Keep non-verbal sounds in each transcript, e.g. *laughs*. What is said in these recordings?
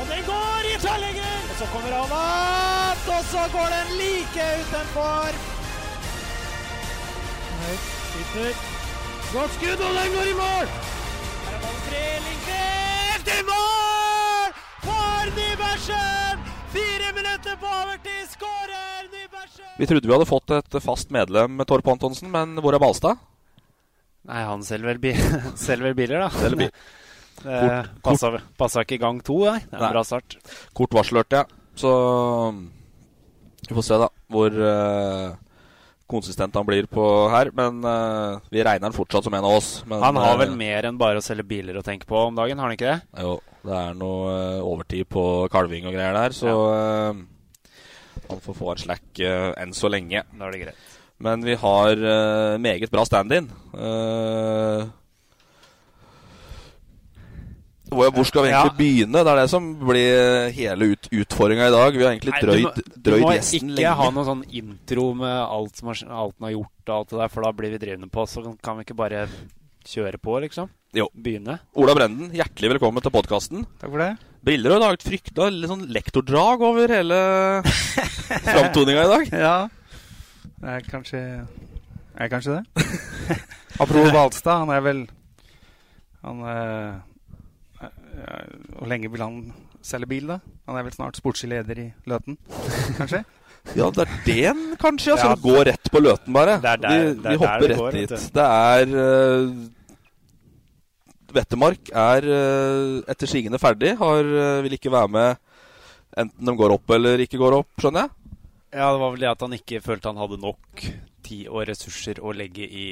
Og den går i tverrlegger! Og så kommer han opp, og så går den like utenfor. Høyt, sitter. Godt skudd, og den går i mål! Her er ballen fri, Lindqvist i mål! For Nybergsen! Fire minutter på overtid, skårer Nybergsen! Vi trodde vi hadde fått et fast medlem, Torp Antonsen, men hvor er Balstad? Nei, han selger vel, bi *laughs* selger biler, da. Selger bil. Eh, passa, ikke i gang to, nei. Det er en bra start. Kort varsel, hørte jeg. Så vi får se, da, hvor uh, konsistent han blir på her. Men uh, vi regner han fortsatt som en av oss. Men, Han har vel eh, mer enn bare å selge biler å tenke på om dagen, har han ikke det? Jo, det er noe uh, overtid på kalving og greier der, så eh, han får få en slack enn så lenge. Da er det greit. Men vi har meget bra stand-in. Eh, hvor, hvor skal vi egentlig Ja. begynne? Det er det som blir hele ut, utfordringa i dag. Vi har egentlig Nei, du drøyd, må- drøyd Du må ikke lenge. ha noe sånn intro med alt, som har, alt den har gjort og alt det der, for da blir vi drivende på. Så kan vi ikke bare kjøre på, liksom? Jo. Begynne. Ola Brenden, hjertelig velkommen til podkasten. Takk for det. Briller og det har et frykta litt sånn lektordrag over hele *laughs* framtoninga i dag. Ja. Det er kanskje Er kanskje det? *laughs* Apropos Balstad, han er vel Han eh, eh, Hvor lenge vil han selge bil, da? Han er vel snart sportslig leder i Løten, kanskje? *laughs* Ja, det er den, kanskje? Altså, så Ja. det går rett på løten, bare. Det er der- vi det er vi der hopper det rett går, dit. Det er uh, Vettemark er uh, etter sigende ferdig. Har, uh, vil ikke være med enten de går opp eller ikke går opp, skjønner jeg. Ja, det var vel det at han ikke følte han hadde nok tid og ressurser å legge i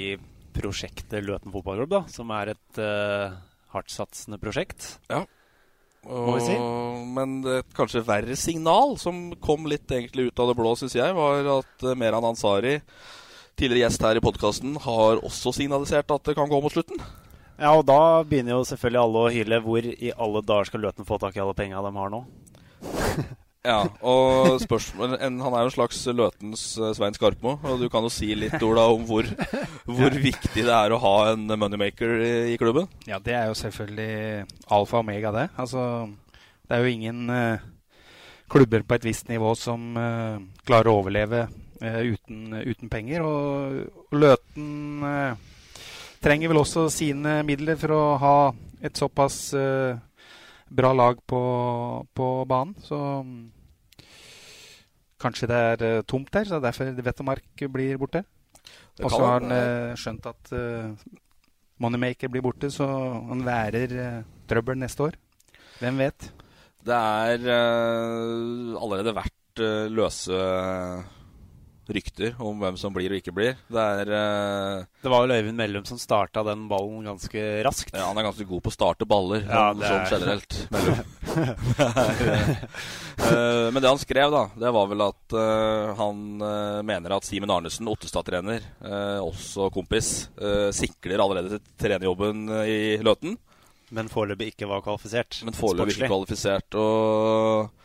prosjektet Løten fotballklubb, da, som er et uh, hardtsatsende prosjekt. Må vi si. Men et kanskje verre signal, som kom litt egentlig ut av det blå, syns jeg, var at uh, Meran Ansari, tidligere gjest her i podkasten, har også signalisert at det kan gå mot slutten. Ja, og da begynner jo selvfølgelig alle å hyle. Hvor i alle dager skal Løten få tak i alle penga de har nå? *laughs* Ja, og spørsmål en, Han er jo en slags Løtens eh, Svein Skarpmo. Og du kan jo si litt, Ola, om hvor, hvor viktig det er å ha en moneymaker i, i klubben. Ja, det er jo selvfølgelig alfa og omega, det. Altså, det er jo ingen uh, klubber på et visst nivå som uh, klarer å overleve uh, uten, uten penger. Og, og Løten trenger vel også sine midler for å ha et såpass eh, bra lag på, på banen. Så mm, kanskje det er eh, tomt der, så derfor Vettemark blir borte. Og så har han eh, skjønt at eh, Moneymaker blir borte, så han værer eh, trøbbel neste år. Hvem vet? Det er eh, allerede vært eh, løse rykter om hvem som blir og ikke blir. Det er uh... Det var vel Øyvind Mellum som starta den ballen ganske raskt. Ja, han er ganske god på å starte baller, Ja, sånn, sånn er- generelt. *laughs* Mellom. *laughs* Eh, men det han skrev, da, det var vel at uh, han mener at Simen Arnesen, Ottestad-trener, også kompis, sikler allerede til trenerjobben i Løten. Men foreløpig ikke var kvalifisert. Men foreløpig ikke kvalifisert. Og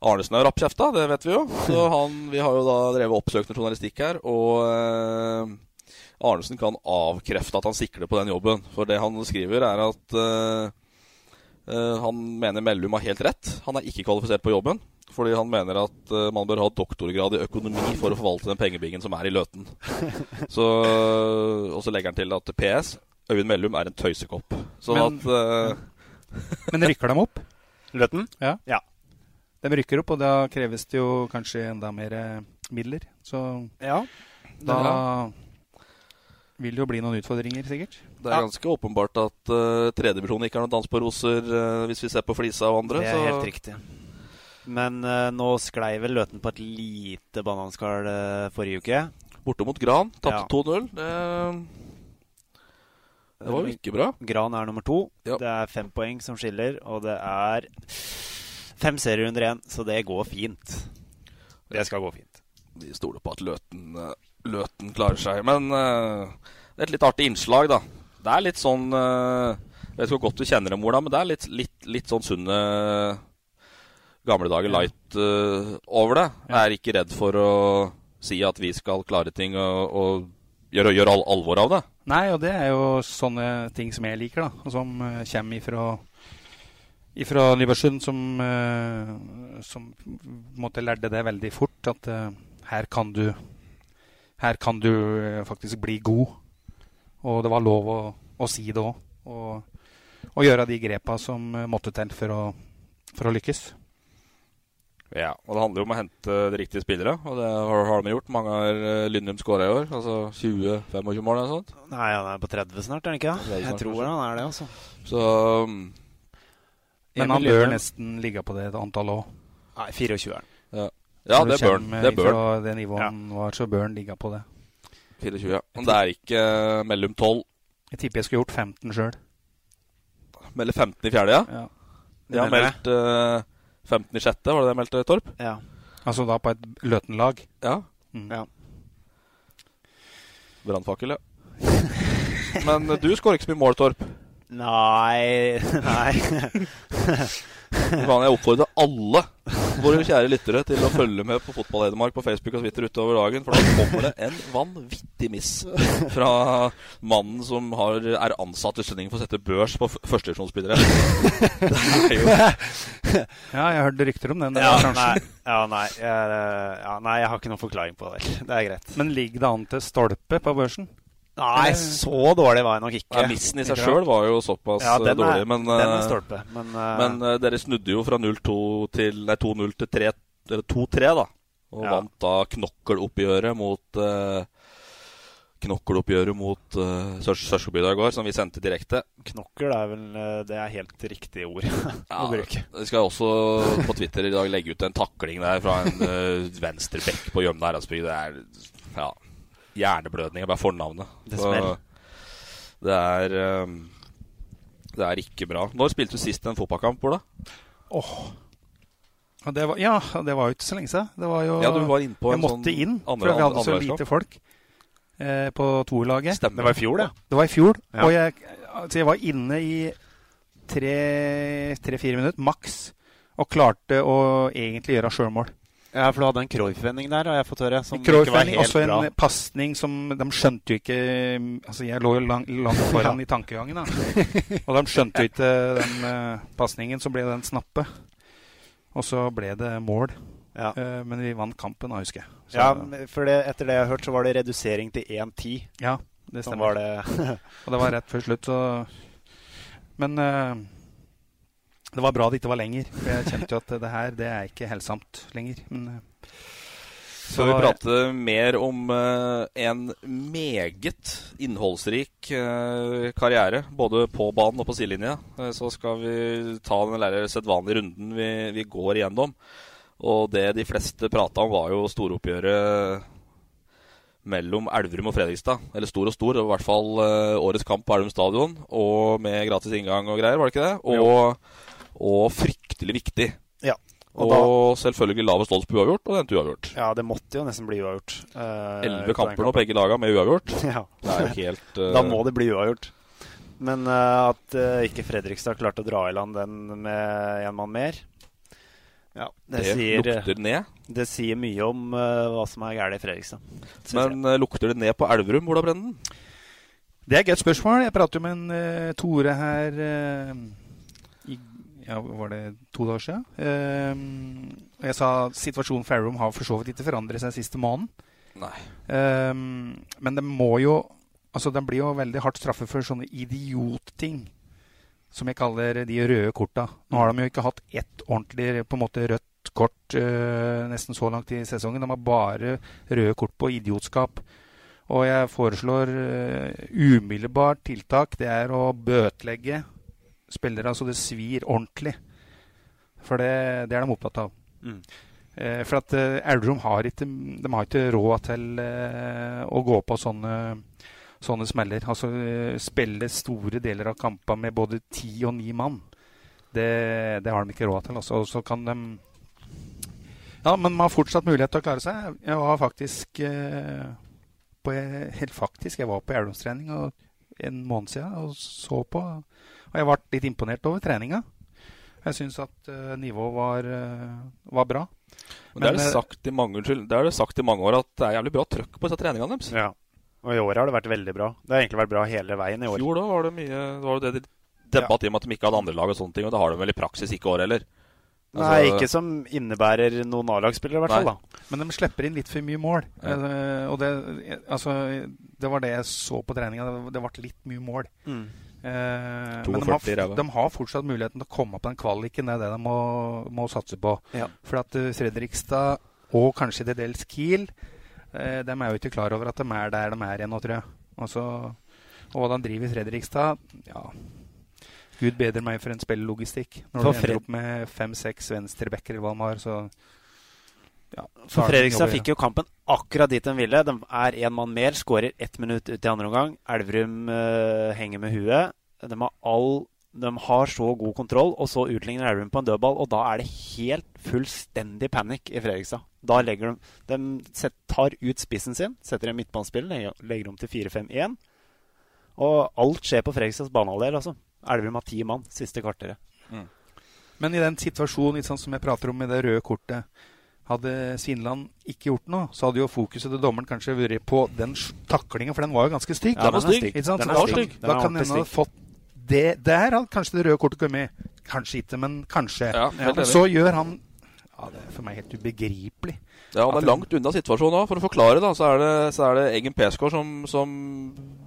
Arnesen er rappkjefta, det vet vi jo. Så han, vi har jo da drevet oppsøkende journalistikk her. Og eh, Arnesen kan avkrefte at han sikler på den jobben. For det han skriver, er at eh, eh, han mener Mellum har helt rett. Han er ikke kvalifisert på jobben. Fordi han mener at eh, man bør ha doktorgrad i økonomi for å forvalte den pengebingen som er i Løten. *laughs* Så, og så legger han til at PS Øyvind Mellum er en tøysekopp. Sånn Men- at eh, Men rykker de opp? Løten? Ja. Ja. De rykker opp, og da kreves det jo kanskje enda mer eh, midler. Så Ja. da vil det jo bli noen utfordringer, sikkert. det er ganske åpenbart at uh, tredjevisjonen ikke er noen dans på roser, uh, hvis vi ser på Flisa og andre. Det er så helt riktig. Men uh, nå sklei vel Løten på et lite bananskall uh, forrige uke. Borte mot Gran, tapte Ja. 2-0. Det, det var jo ikke bra. Gran er nummer to. Ja. Det er fem poeng som skiller, og det er fem serierunder igjen, så det går fint. Det skal gå fint. Vi stoler på at Løten, eh, Løten klarer seg. Men uh, det er et litt artig innslag, da. Det er litt sånn uh, Jeg vet ikke hvor godt du kjenner dem, Ola, men det er litt, litt, litt sånn sunne gamle dager light uh, over det. Jeg er ikke redd for å si at vi skal klare ting og, og gjøre, gjøre al alvor av det. Nei, og det er jo sånne ting som jeg liker, da. Og som eh, kommer ifra, ifra Nybergsund, som, eh, som måtte måte lærte det veldig fort. At eh, her kan du Her kan du eh, faktisk bli god. Og det var lov å, å si det òg. Og, og gjøre de grepa som måtte til for å, for å lykkes. Ja, og det handler jo om å hente de riktige spillere, og det har, har de gjort. Mange har uh, Lindum skåra i år. Altså 20-25 mål eller noe sånt. Nei, han er på 30 snart, er han ikke? Det Jeg tror han er det, altså. Så um, Men han bør nesten ligge på det antallet òg. Nei, 24 er han. ja. ja, det bør han. Det bør han. Fra det nivået han var, så bør han ligge på det. 24, ja. Men det er ikke uh, mellom 12 Jeg tipper jeg skulle gjort 15 sjøl. Melder 15 i fjerde, ja. Ja. De har meldt uh, 15 i sjette, var det det meldte, Torp? Ja. Altså da på et Løten-lag. Ja. Mm. Ja. Brannfakkel, ja. *laughs* Men uh, du skårer ikke så mye mål, Torp. Nei *laughs* Nei. Faen, Jeg oppfordrer alle våre kjære lyttere til å følge med på Fotball Hedmark på Facebook og Twitter utover dagen, for da kommer det en vanvittig miss fra mannen som har, er ansatt i Skjønningen for å sette børs på førstedivisjonsspillere. Er jo Ja, jeg hørte rykter om den. den Ja, nei, ja, nei, jeg, ja, nei, jeg har ikke noen forklaring på det. Det er greit. Men ligger det an til stolpe på børsen? Nei, så dårlig var jeg nok ikke. ja, Missen i seg sjøl var jo såpass Ja, uh, er, dårlig, men, er stolpe. Men, uh, men uh, dere snudde jo fra 0-2 til Nei, 2-0 til 3 eller 2-3, da. Og Ja. vant da knokkeloppgjøret mot uh, Knokkeloppgjøret mot uh, Sørskebygda i går, som vi sendte direkte. knokkel er vel Det er helt riktig ord *laughs* å bruke. Vi skal også på Twitter i dag legge ut en takling der fra en uh, venstre bekk på Gjømne Heradsbygd. Det er ja, hjerneblødning av bare fornavnet. Det Så. Det er um, Det er ikke bra. Når spilte du sist en fotballkamp, Ola? Oh. Det var, ja, det var jo ikke så lenge siden. Det var jo, Ja, du var inne på jeg en måtte sånn inn, andre- for vi hadde så lite folk eh, på toerlaget. Stemmer. Det var i fjor, det. Det var i fjor, Ja. og jeg, altså jeg var inne i tre-fire minutter maks, og klarte å egentlig gjøre sjølmål. Ja, for du hadde en Cruyff-vending der, har jeg fått høre. Som ikke var helt også bra. en pasning som de skjønte jo ikke Altså, jeg lå jo lang, langt *laughs* foran i tankegangen, da. Og de skjønte jo ikke den uh, pasningen, så ble det en snappe. Og så ble det mål. Ja. Uh, men vi vant kampen, da, husker jeg. Så- Ja, for det, etter det jeg har hørt, så var det redusering til 1-10. ja, det stemmer. var det *laughs* Og det var rett før slutt, så Men eh, det var bra det ikke var lenger. For jeg kjente jo at det her, det er ikke helsamt lenger. Men så Skal vi prate mer om uh, en meget innholdsrik uh, karriere, både på banen og på sidelinja, Uh, så skal vi ta den sedvanlige runden vi, vi går igjennom. Og det de fleste prata om, var jo storoppgjøret mellom Elverum og Fredrikstad. Eller stor og stor, det var i hvert fall eh, årets kamp på Elverum stadion. Og med gratis inngang og greier, var det ikke det? Og, og fryktelig viktig. Ja. Og, Og selvfølgelig lavest odds på uavgjort, og det endte uavgjort. Ja, det måtte jo nesten bli uavgjort. eh, Elleve den kamper nå, begge laga med uavgjort. *laughs* Ja. Det er jo helt uh... *laughs* Da må det bli uavgjort. Men uh, at uh, ikke Fredrikstad klarte å dra i land den med en mann mer ja, det, Det sier, lukter ned. Det sier mye om eh, hva som er galt i Fredrikstad. Men eh, lukter det ned på Elverum, Ola Brenden? Det er et godt spørsmål. Jeg prater jo med en uh, Tore her eh, ja, Var det to dager siden? Eh, jeg sa situasjonen for har for så vidt ikke forandret seg siste måneden. Nei. Eh, men det må jo Altså, den blir jo veldig hardt straffet for sånne idiotting. Som jeg kaller de røde korta. Nå har de jo ikke hatt ett ordentlig på en måte rødt kort uh, nesten så langt i sesongen. De har bare røde kort på idiotskap. Og jeg foreslår uh, umiddelbart tiltak. Det er å bøtelegge spillere så det svir ordentlig. For det, det er de opptatt av. Mm. Eh, for at Elverum har ikke, de har ikke råd til å gå på sånne sånne smeller. Altså eh, spille store deler av kampene med både ti og ni mann. Det, det, har de ikke råd til. Altså. Og så kan de Ja, men man har fortsatt mulighet til å klare seg. Jeg var faktisk eh, på, Helt faktisk, jeg var på Elverumstrening en måned siden og så på. Og jeg ble litt imponert over treninga. Jeg syns at uh, nivået var, uh, var, bra. Men, Men det, er det, sagt i mange, unnskyld, det er det sagt i mange år at det er jævlig bra trøkk på disse treningene deres. Ja. Og i år har det vært veldig bra. Det har egentlig vært bra hele veien i år. I fjor da var det mye var det det debatt i om at de ikke hadde andre lag og sånne ting, og det har de vel i praksis ikke i år heller. Altså, Nei, ikke som innebærer noen A-lagsspillere, i hvert fall. da. Men de slipper inn litt for mye mål. Ja. Og det, altså, det var det jeg så på treninga. Det, det ble litt mye mål. Mm. Uh, men de har, de har, fortsatt muligheten til å komme på den kvaliken. Det er det de må, må satse på. Ja. For at uh, Fredrikstad, og kanskje til dels Kiel, Eh, de er jo ikke klar over at de er der de er ennå, tror jeg. Også, og hvordan driver Fredrikstad Ja, gud bedre meg for en spillelogistikk. Når for du ender opp med fem-seks venstrebacker i hva de har, så ja, For Fredrikstad fikk jo kampen akkurat dit de ville. De er én mann mer, skårer ett minutt ut i andre omgang. Elverum uh, henger med huet. De har all de har så god kontroll, og så utligner Elverum på en dødball. Og da er det helt fullstendig panikk i Fredrikstad. Da legger de, de tar ut spissen sin, setter en midtbanespill, legger om til 4-5-1. Og alt skjer på Fredrikstads banehalvdel. Altså. Elverum har ti mann siste kvarteret. Mm. Men i den situasjonen sånn som jeg prater om med det røde kortet hadde Svinland ikke gjort noe, så hadde jo fokuset til dommeren kanskje vært på den taklinga, for den var jo ganske stygg. Ja, den var stygg. Den er stygg. Da kan den ha fått det, der hadde kanskje det røde kortet kommet. Kanskje ikke, men kanskje. Ja, så gjør han ja, Det er for meg helt ubegripelig. Ja, Han er langt unna situasjonen òg. For å forklare, da, så er det, så er det Eggen Pesgaard som, som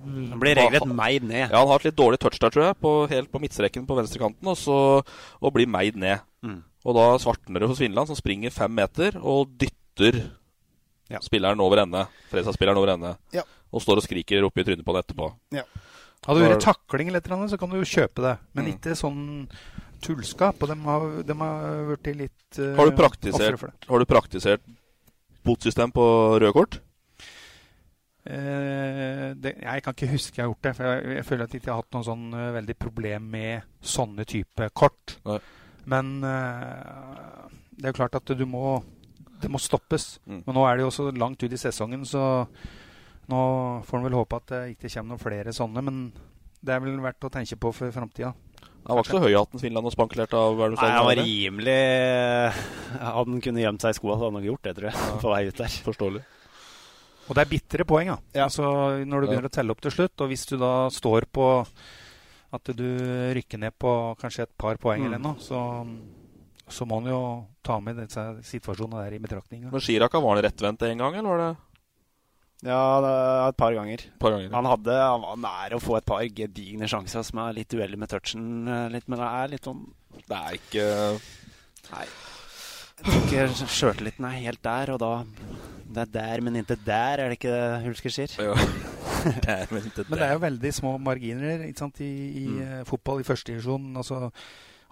Han blir regelrett meid ned. Ja, Han har et litt dårlig touch der, tror jeg, på, helt på midtstreken på venstrekanten, og så og blir meid ned. Mm. Og da svartner det hos Svinland, som springer fem meter og dytter ja. spilleren over ende. Fresa-spilleren over ende. Ja. Og står og skriker oppe i trynet på det etterpå. Ja. Hadde du vært takling eller noe, så kan du jo kjøpe det. Men mm. ikke sånn tullskap. Og de har, de har vært litt uh, Har du praktisert, har du praktisert botsystem på røde kort? Uh, det, jeg kan ikke huske jeg har gjort det. For jeg, jeg føler at jeg ikke har hatt noe sånn uh, veldig problem med sånne type kort. Nei. Men uh, det er jo klart at du må Det må stoppes. Mm. Men nå er det jo også langt ut i sesongen, så nå får en vel håpe at det ikke kommer noen flere sånne, men det er vel verdt å tenke på for framtida. Han var ikke så høy hatten Finland og spankulert av Nei, han var rimelig Hadde *laughs* han kunne gjemt seg i skoa, så hadde han nok gjort det, tror jeg. Ja. *laughs* På vei ut der. Forståelig. Og det er bitre poeng, da. Ja. Altså, når du begynner ja. å telle opp til slutt, og hvis du da står på at du rykker ned på kanskje et par poeng mm. eller noe, så, så må han jo ta med disse situasjonene der i betraktning. Men Chiraka, var han rettvendt en gang, eller var det ja, et par ganger. par ganger. Han, hadde, han var nær å få et par gedigne sjanser som er litt uheldige med touchen. Eh, litt, men det er litt sånn Det er ikke Nei. Jeg tror ikke sjøltilliten er helt der, og da Det er der, men ikke der, er det ikke det Hulsker sier? Ja. *laughs* men, ikke der. men det er jo veldig små marginer sant, i, i mm. uh, fotball i første divisjon. Altså,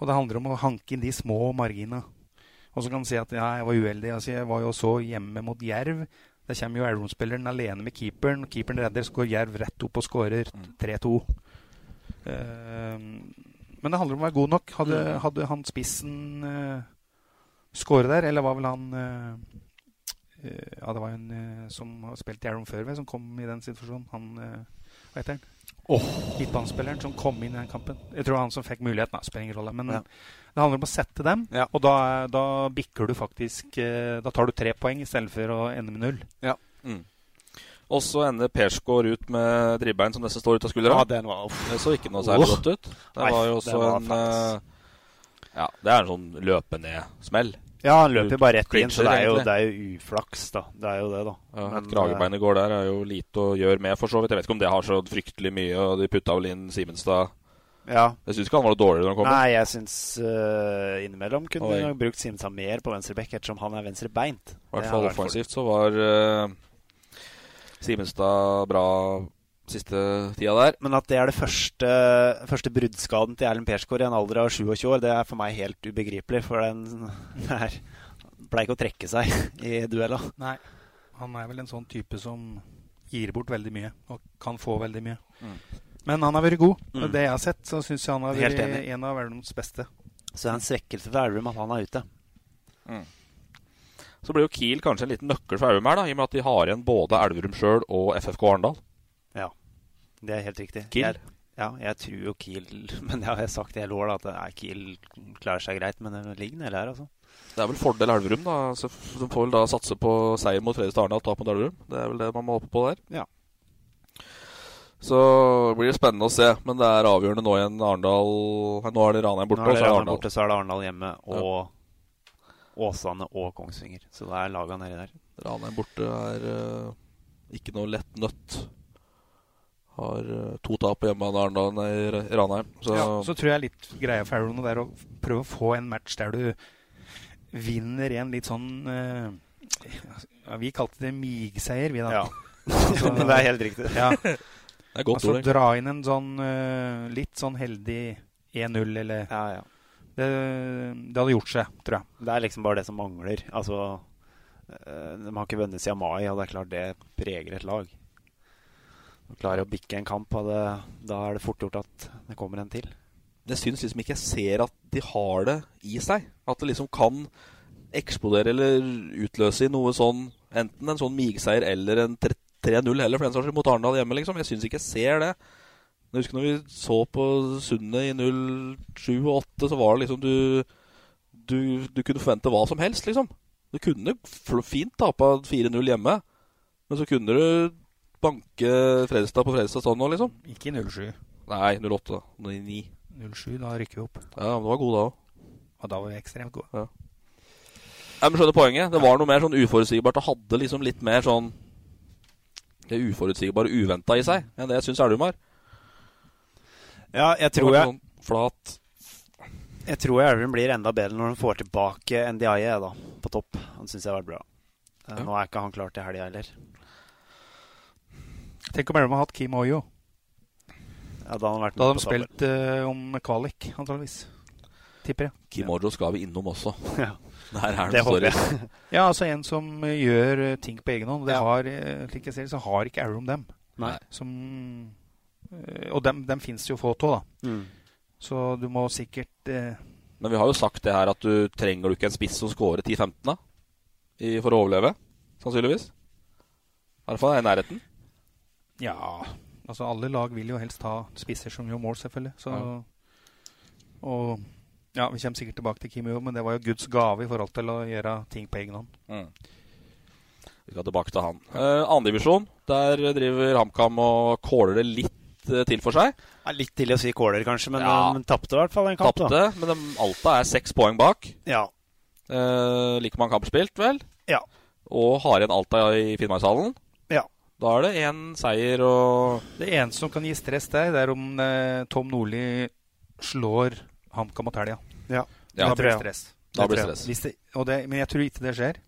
og det handler om å hanke inn de små marginene. Og så kan man si at ja, jeg var uheldig. Altså, jeg var jo så hjemme mot Jerv. Der kommer jo Elverum-spilleren alene med keeperen. Keeperen redder, så går Jerv rett opp og skårer 3-2. Uh, ehm, men det handler om å være god nok. Hadde, mm. hadde han spissen uh, skåret der, eller var vel han uh, Ja, det var en uh, som har spilt i før, som kom i den situasjonen. Han Hva heter han? Oh. Midtbanespilleren som kom inn i den kampen. Jeg tror han som fikk muligheten. Spiller ingen rolle. Men ja. Det handler om å sette dem, ja. og da, da, bikker du faktisk eh, Da tar du tre poeng i stedet for å ende med null. Ja. Mm. Og så ender Persgaard ut med dribbein som nesten står ut av skuldra. Ja, den var, det så ikke noe særlig godt ut. Det var jo også en Ja, det er en sånn løpe ned-smell. Ja, han løper bare rett inn, så det er, jo, det er jo uflaks, da. Det er jo det, da. Ja, Men, et kragebein går der er jo lite å gjøre med, for så vidt. Jeg vet ikke om det har så fryktelig mye, og de putta vel inn Simenstad. Ja. Jeg syns ikke han var noe dårligere når han kom. Nei, jeg syns uh, innimellom kunne vi nok brukt Simenstad mer på venstrebekk, ettersom han er venstrebeint. I hvert fall offensivt så var uh, Simenstad bra siste tida der. Men at det er det første, første bruddskaden til Erlend Persgaard i en alder av 27 år, det er for meg helt ubegripelig. For den der pleier ikke å trekke seg *laughs* i duella. Nei. Han er vel en sånn type som gir bort veldig mye, og kan få veldig mye. Mm. Men han har vært god. Mm. Det jeg har sett, så syns jeg han har vært en av verdens beste. Så det er en svekkelse for Elverum at han er ute. Mm. Så blir jo Kiel kanskje en liten nøkkel for Elverum her, da, i og med at de har igjen både Elverum sjøl og FFK Arendal. Ja, det er helt riktig. Kiel? Jeg, ja, jeg tror jo Kiel *laughs* Men det har jeg sagt i hele år, at nei, Kiel klarer seg greit. Men det ligger nede her, altså. Det er vel fordel Elverum, da. Så f- får vel da satse på seier mot Fredrikstad Arendal, tap mot Elverum. Det er vel det man må håpe på der. Ja. Så det blir spennende å se, men det er avgjørende nå igjen Arendal Nå er det Ranheim borte, og så er det Arendal. borte, så er det Arendal hjemme og Åsane og Kongsvinger. Så det er laga nedi der. Ranheim borte er uh, ikke noe lett nøtt. Har eh, to tap hjemme av Arendal i Ranheim. Så, Ja, så tror jeg litt greia for det er å prøve å få en match der du vinner en litt sånn eh, ja, Vi kalte det migseier, vi, da. Ja. *laughs* *laughs* Det er helt riktig. Ja. Det er godt altså ord, dra inn en sånn eh, litt sånn heldig 1-0, eller Ja, ja. Det, det hadde gjort seg, tror jeg. Det er liksom bare det som mangler. Altså, de har ikke vunnet siden mai, og det er klart det preger et lag. Å klare å bikke en kamp, det, da er det fort gjort at det kommer en til. Jeg syns liksom ikke jeg ser at de har det i seg. At det liksom kan eksplodere eller utløse i noe sånn Enten en sånn migseier eller en 3-0 heller, for den saks skyld, mot Arendal hjemme, liksom. Jeg syns ikke jeg ser det. Jeg husker når vi så på Sundet i 07 og 8, så var det liksom du, du Du kunne forvente hva som helst, liksom. Du kunne fint tapa 4-0 hjemme, men så kunne du banke Fredrikstad på Fredrikstad sånn nå, liksom. Ikke i 07. Nei, 08. da. 09. 07, da rykker vi opp. Ja, men det var god da òg. Og da var vi ekstremt gode. Ja. Nei, men skjønner poenget. Det var noe mer sånn uforutsigbart. Det hadde liksom litt mer sånn Det uforutsigbare uventa i seg enn det jeg syns Elverum har. Ja, jeg tror jeg sånn flat Jeg tror Elvum blir enda bedre når han får tilbake Ndiaye da, på topp. Han syns jeg har vært bra. Ja. Nå er ikke han klar til helga heller. Tenk om Elverum hadde hatt Kim Oyo. Ja, da hadde han Da hadde de spilt uh, om kvalik, antageligvis. Tipper jeg. Kim Ojo skal vi innom også. *laughs* Ja. Der er Det det håper jeg. *laughs* Ja, altså en som eh, gjør eh, ting på egen hånd. Det Ja. har, slik jeg ser det, så har ikke Elverum dem. Nei. Som, eh, og dem, dem fins det jo få av, da. Mm. Så du må sikkert eh, Men vi har jo sagt det her at du trenger du ikke en spiss som scorer 10-15 da? I, for å overleve. Sannsynligvis. I hvert fall er i nærheten. Ja, altså alle lag vil jo helst ha spisser som gjør mål, selvfølgelig. Så, Ja. Og ja, vi kommer sikkert tilbake til Kim Jo, men det var jo Guds gave i forhold til å gjøre ting på egen hånd. Mm. Vi skal tilbake til han. Eh, Andredivisjon. Der driver HamKam og kåler det litt eh, til for seg. Ja, litt til å si Kåler, kanskje, men Ja. de tapte i hvert fall en kamp. Tapte, da. men de, Alta er seks poeng bak. Ja. Eh, like mange kamper spilt, vel? Ja. Og har igjen Alta i Finnmarkshallen. Da er det én seier og Det eneste som kan gi stress der, det er om eh, Tom Nordli slår HamKam mot helga. Ja. Ja, da det blir det tror jeg. stress. Da blir det stress. Hvis det, og det, men jeg tror ikke det skjer.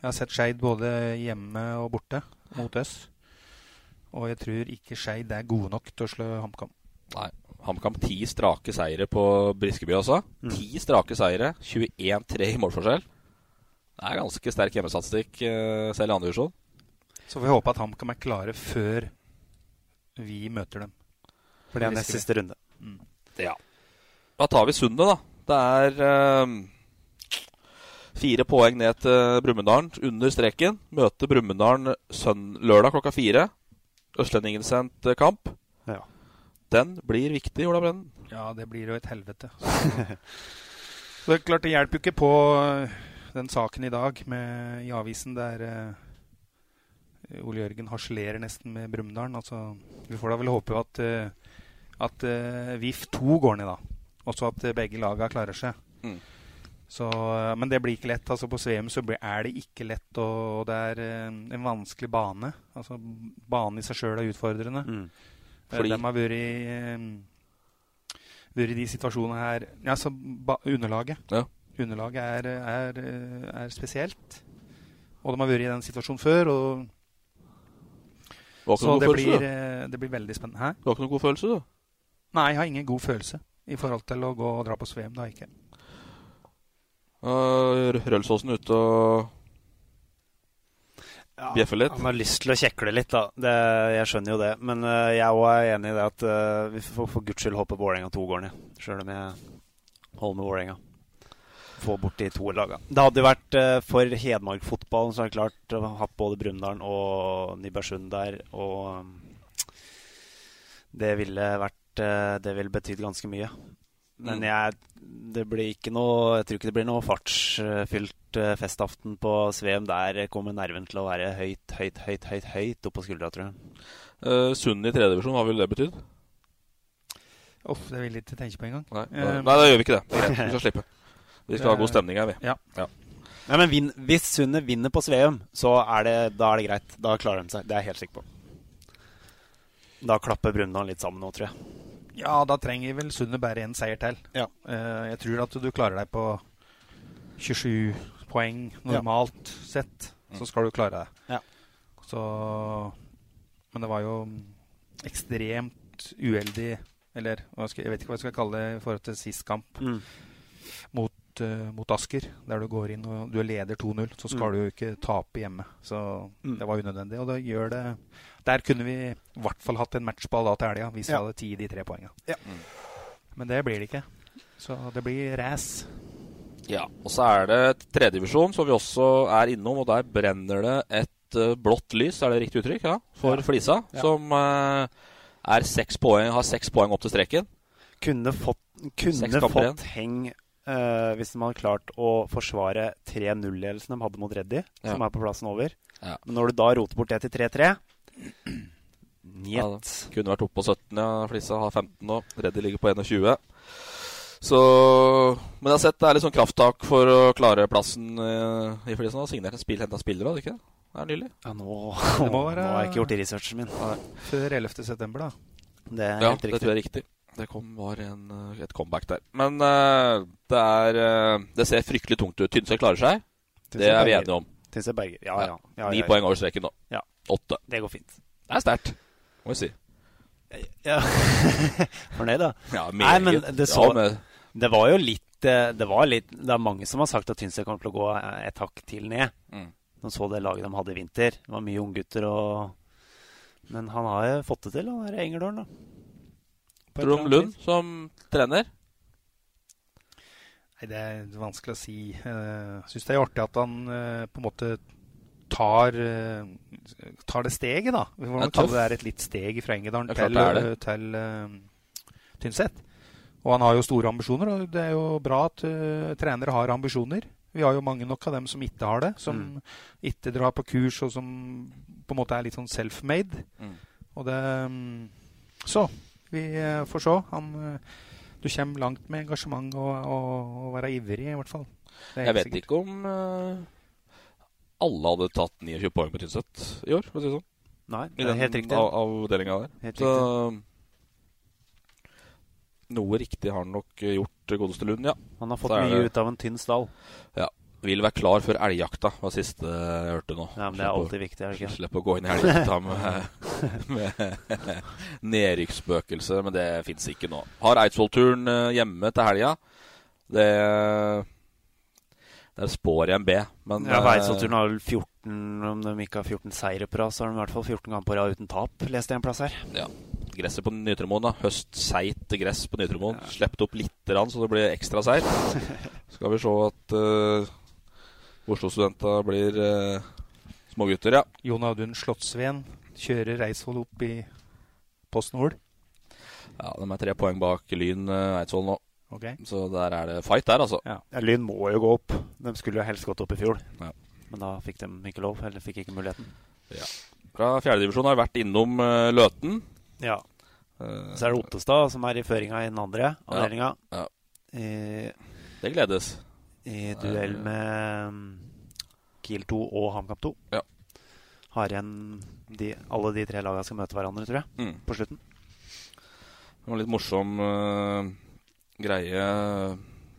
Jeg har sett Skeid både hjemme og borte mot oss. Og jeg tror ikke Skeid er gode nok til å slå HamKam. Nei. HamKam ti strake seire på Briskeby også. Mm. Ti strake seire. 21-3 i målforskjell. Det er ganske sterk hjemmestatistikk, eh, selv i andre divisjon. Så får vi håpe at HamKam er klare før vi møter dem. For det er nest siste runde. Ja. Da tar vi Sundet, da. Det er eh, fire poeng ned til Brumunddalen, under streken. Møter Brumunddalen lørdag klokka fire. Østlendingen sendt eh, kamp. Ja. Den blir viktig, Ola Brennen. Ja, det blir jo et helvete. Så *laughs* det er klart det hjelper jo ikke på øh, den saken i dag med, i avisen der uh, Ole Jørgen harselerer nesten med Brumunddal. Altså, vi får da vel håpe at, øh, at øh, VIF 2 går ned, da. Og så at begge laga klarer seg. Mm. Så, eh, men det blir ikke lett. altså På Sveum så er det ikke lett, og det er en vanskelig bane. Altså Banen i seg sjøl er utfordrende. Mm. Fordi De har vært i, vært i de situasjonene her Ja, så underlaget. Ja. Underlaget er, er, er, spesielt. Og de har vært i den situasjonen før. og så det blir, eh, det blir, veldig spennende. Hæ? Du har ikke noen god følelse, du? Nei, jeg har ingen god følelse i forhold til å gå og dra på Svem. Det har jeg ikke. Uh, Rølsåsen ute og ja, bjeffer litt? Han har lyst til å kjekle litt, da. Det, jeg skjønner jo det. Men uh, jeg òg er enig i det at uh, vi får for guds skyld hoppe Vålerenga to gårder ned. Sjøl om jeg holder med Vålerenga få bort de to lagene. Det hadde jo vært uh, for Hedmark-fotballen så er det klart å ha hatt både Brumunddal og Nybergsund der. Og um, det ville vært uh, Det ville betydd ganske mye. Men mm. jeg, det blir ikke noe, jeg tror ikke det blir noe fartsfylt uh, festaften på Sveum. Der kommer nerven til å være høyt, høyt, høyt høyt, høyt oppå skuldra, tror jeg. Uh, Sund i tredjedivisjon, hva ville det betydd? Uff, det vil jeg ikke tenke på engang. Nei, nei, nei, da gjør vi ikke det. Vi skal slippe. Vi skal ha god stemning her, vi. Ja. ja. Nei, men vin, Hvis Sunne vinner på Sveum, så er det, da er det greit. Da klarer de seg. Det er jeg helt sikker på. Da klapper Brumunddal litt sammen nå, tror jeg. Ja, da trenger vel Sunne bare en seier til. Ja. Uh, jeg tror at du klarer deg på 27 poeng normalt ja. sett. Så skal du klare deg. Ja. Så Men det var jo ekstremt uheldig Eller jeg vet ikke hva jeg skal kalle det i forhold til sist kamp. Mm. Mot uh, mot Asker, der du går inn og du leder 2-0, så skal mm. du jo ikke tape hjemme. Så mm. det var unødvendig. Og det gjør det Der kunne vi i hvert fall hatt en matchball da til helga, hvis ja. vi hadde tid de tre poengene. Ja. Mm. Men det blir det ikke. Så det blir race. Ja, og så er det tredjedivisjon, som vi også er innom, og der brenner det et uh, blått lys, er det riktig uttrykk? Ja, for ja. Flisa, som uh, er seks poeng, har seks poeng opp til streken. Kunne fått, kunne fått heng Uh, hvis de hadde klart å forsvare 3-0-ledelsen de hadde mot Reddy, ja. som er på plassen over. Ja. Men når du da roter bort det til 3-3 Njet. Ja, kunne vært oppe på 17, ja. Flisa har 15 nå. Reddy ligger på 21. Så Men jeg har sett det er litt sånn krafttak for å klare plassen uh, i Flisa. Signert en spill, henta spillere, hadde ikke det? Det er nylig. Ja, nå, nå har jeg ikke gjort researchen min. Før 11. september, da. Det er ja, helt riktig. det tror jeg er riktig. Det kom, var en, eh, et comeback der. Men uh, det, er, uh, det ser fryktelig tungt ut. Tynset klarer seg. Tynse det er vi enige om. Tynset Berger, ja, ja. ja, Ni poeng over streken nå. Ja. Åtte. Det går fint. Det er sterkt, må vi si. Ja. *laughs* Fornøyd, da? Ja, meget. Nei, men det, så, det var jo litt det, var litt Det er mange som har sagt at Tynset kommer til å gå et hakk til ned. Mm. De så det laget de hadde i vinter. Det var mye unggutter og Men han har jo fått det til, han der Engerdalen, da. Tror du om Lund som trener? Nei, Det er vanskelig å si. Jeg uh, syns det er artig at han uh, på en måte tar, uh, tar det steget, da. Vi får kalle det er et litt steg fra Engedalen til, uh, til Tynset. Og han har jo store ambisjoner, og det er jo bra at trenere har ambisjoner. Vi har jo mange nok av dem som ikke har det, som mm. ikke drar på kurs, og som på en måte er litt sånn self-made. Mm. Og det um, Så vi eh, får se. Han, eh, du kommer langt med engasjement og, og, og være ivrig, i hvert fall. Jeg vet sikkert. ikke om uh, alle hadde tatt 29 poeng på Tynset i år, for å si det sånn. Nei, det er helt riktig. Av, avdelinga der. Helt Så, noe riktig har han nok gjort, godeste Lund, ja. Han har fått mye det... ut av en tynn stall. Ja vil være klar før elgjakta, var det siste jeg hørte nå. Ja, men Det er alltid viktig, er det ikke? Slipp å gå inn i elgjakta *laughs* med, med nedrykksspøkelse, men det fins ikke nå. Har Eidsvoll-turen hjemme til helga. Det Der spår jeg en B. Men, ja, Eidsvollturen har vel 14 Om de ikke har 14 seire på rad, så har de i hvert fall 14 ganger på rad uten tap, leste jeg en plass her. Ja. Gresset på Nytremoen, da. Høstseigt gress på Nytremoen. Ja. Sluppet opp litt, så det blir ekstra seigt. *laughs* Skal vi se at uh, Oslo-studenta blir eh, smågutter, ja. Jon Audun Slottsveen kjører Eidsvoll opp i Post Nord. Ja, de er tre poeng bak Lyn eh, Eidsvoll nå. Okay. Så der er det fight der, altså. Ja. ja. Lyn må jo gå opp. De skulle jo helst gått opp i fjor. Ja. Men da fikk de ikke lov, eller fikk ikke muligheten. Ja. Fra fjerdedivisjon har vært innom uh, Løten. Ja. Uh, så er det Ottestad som er i føringa i den andre avdelinga. Ja. ja. det gledes. I duell med um, Kiel 2 og HamKam 2. Ja. Har igjen de, alle de tre lagene skal møte hverandre, tror jeg, Mm. på slutten. Det var en litt morsom uh, greie.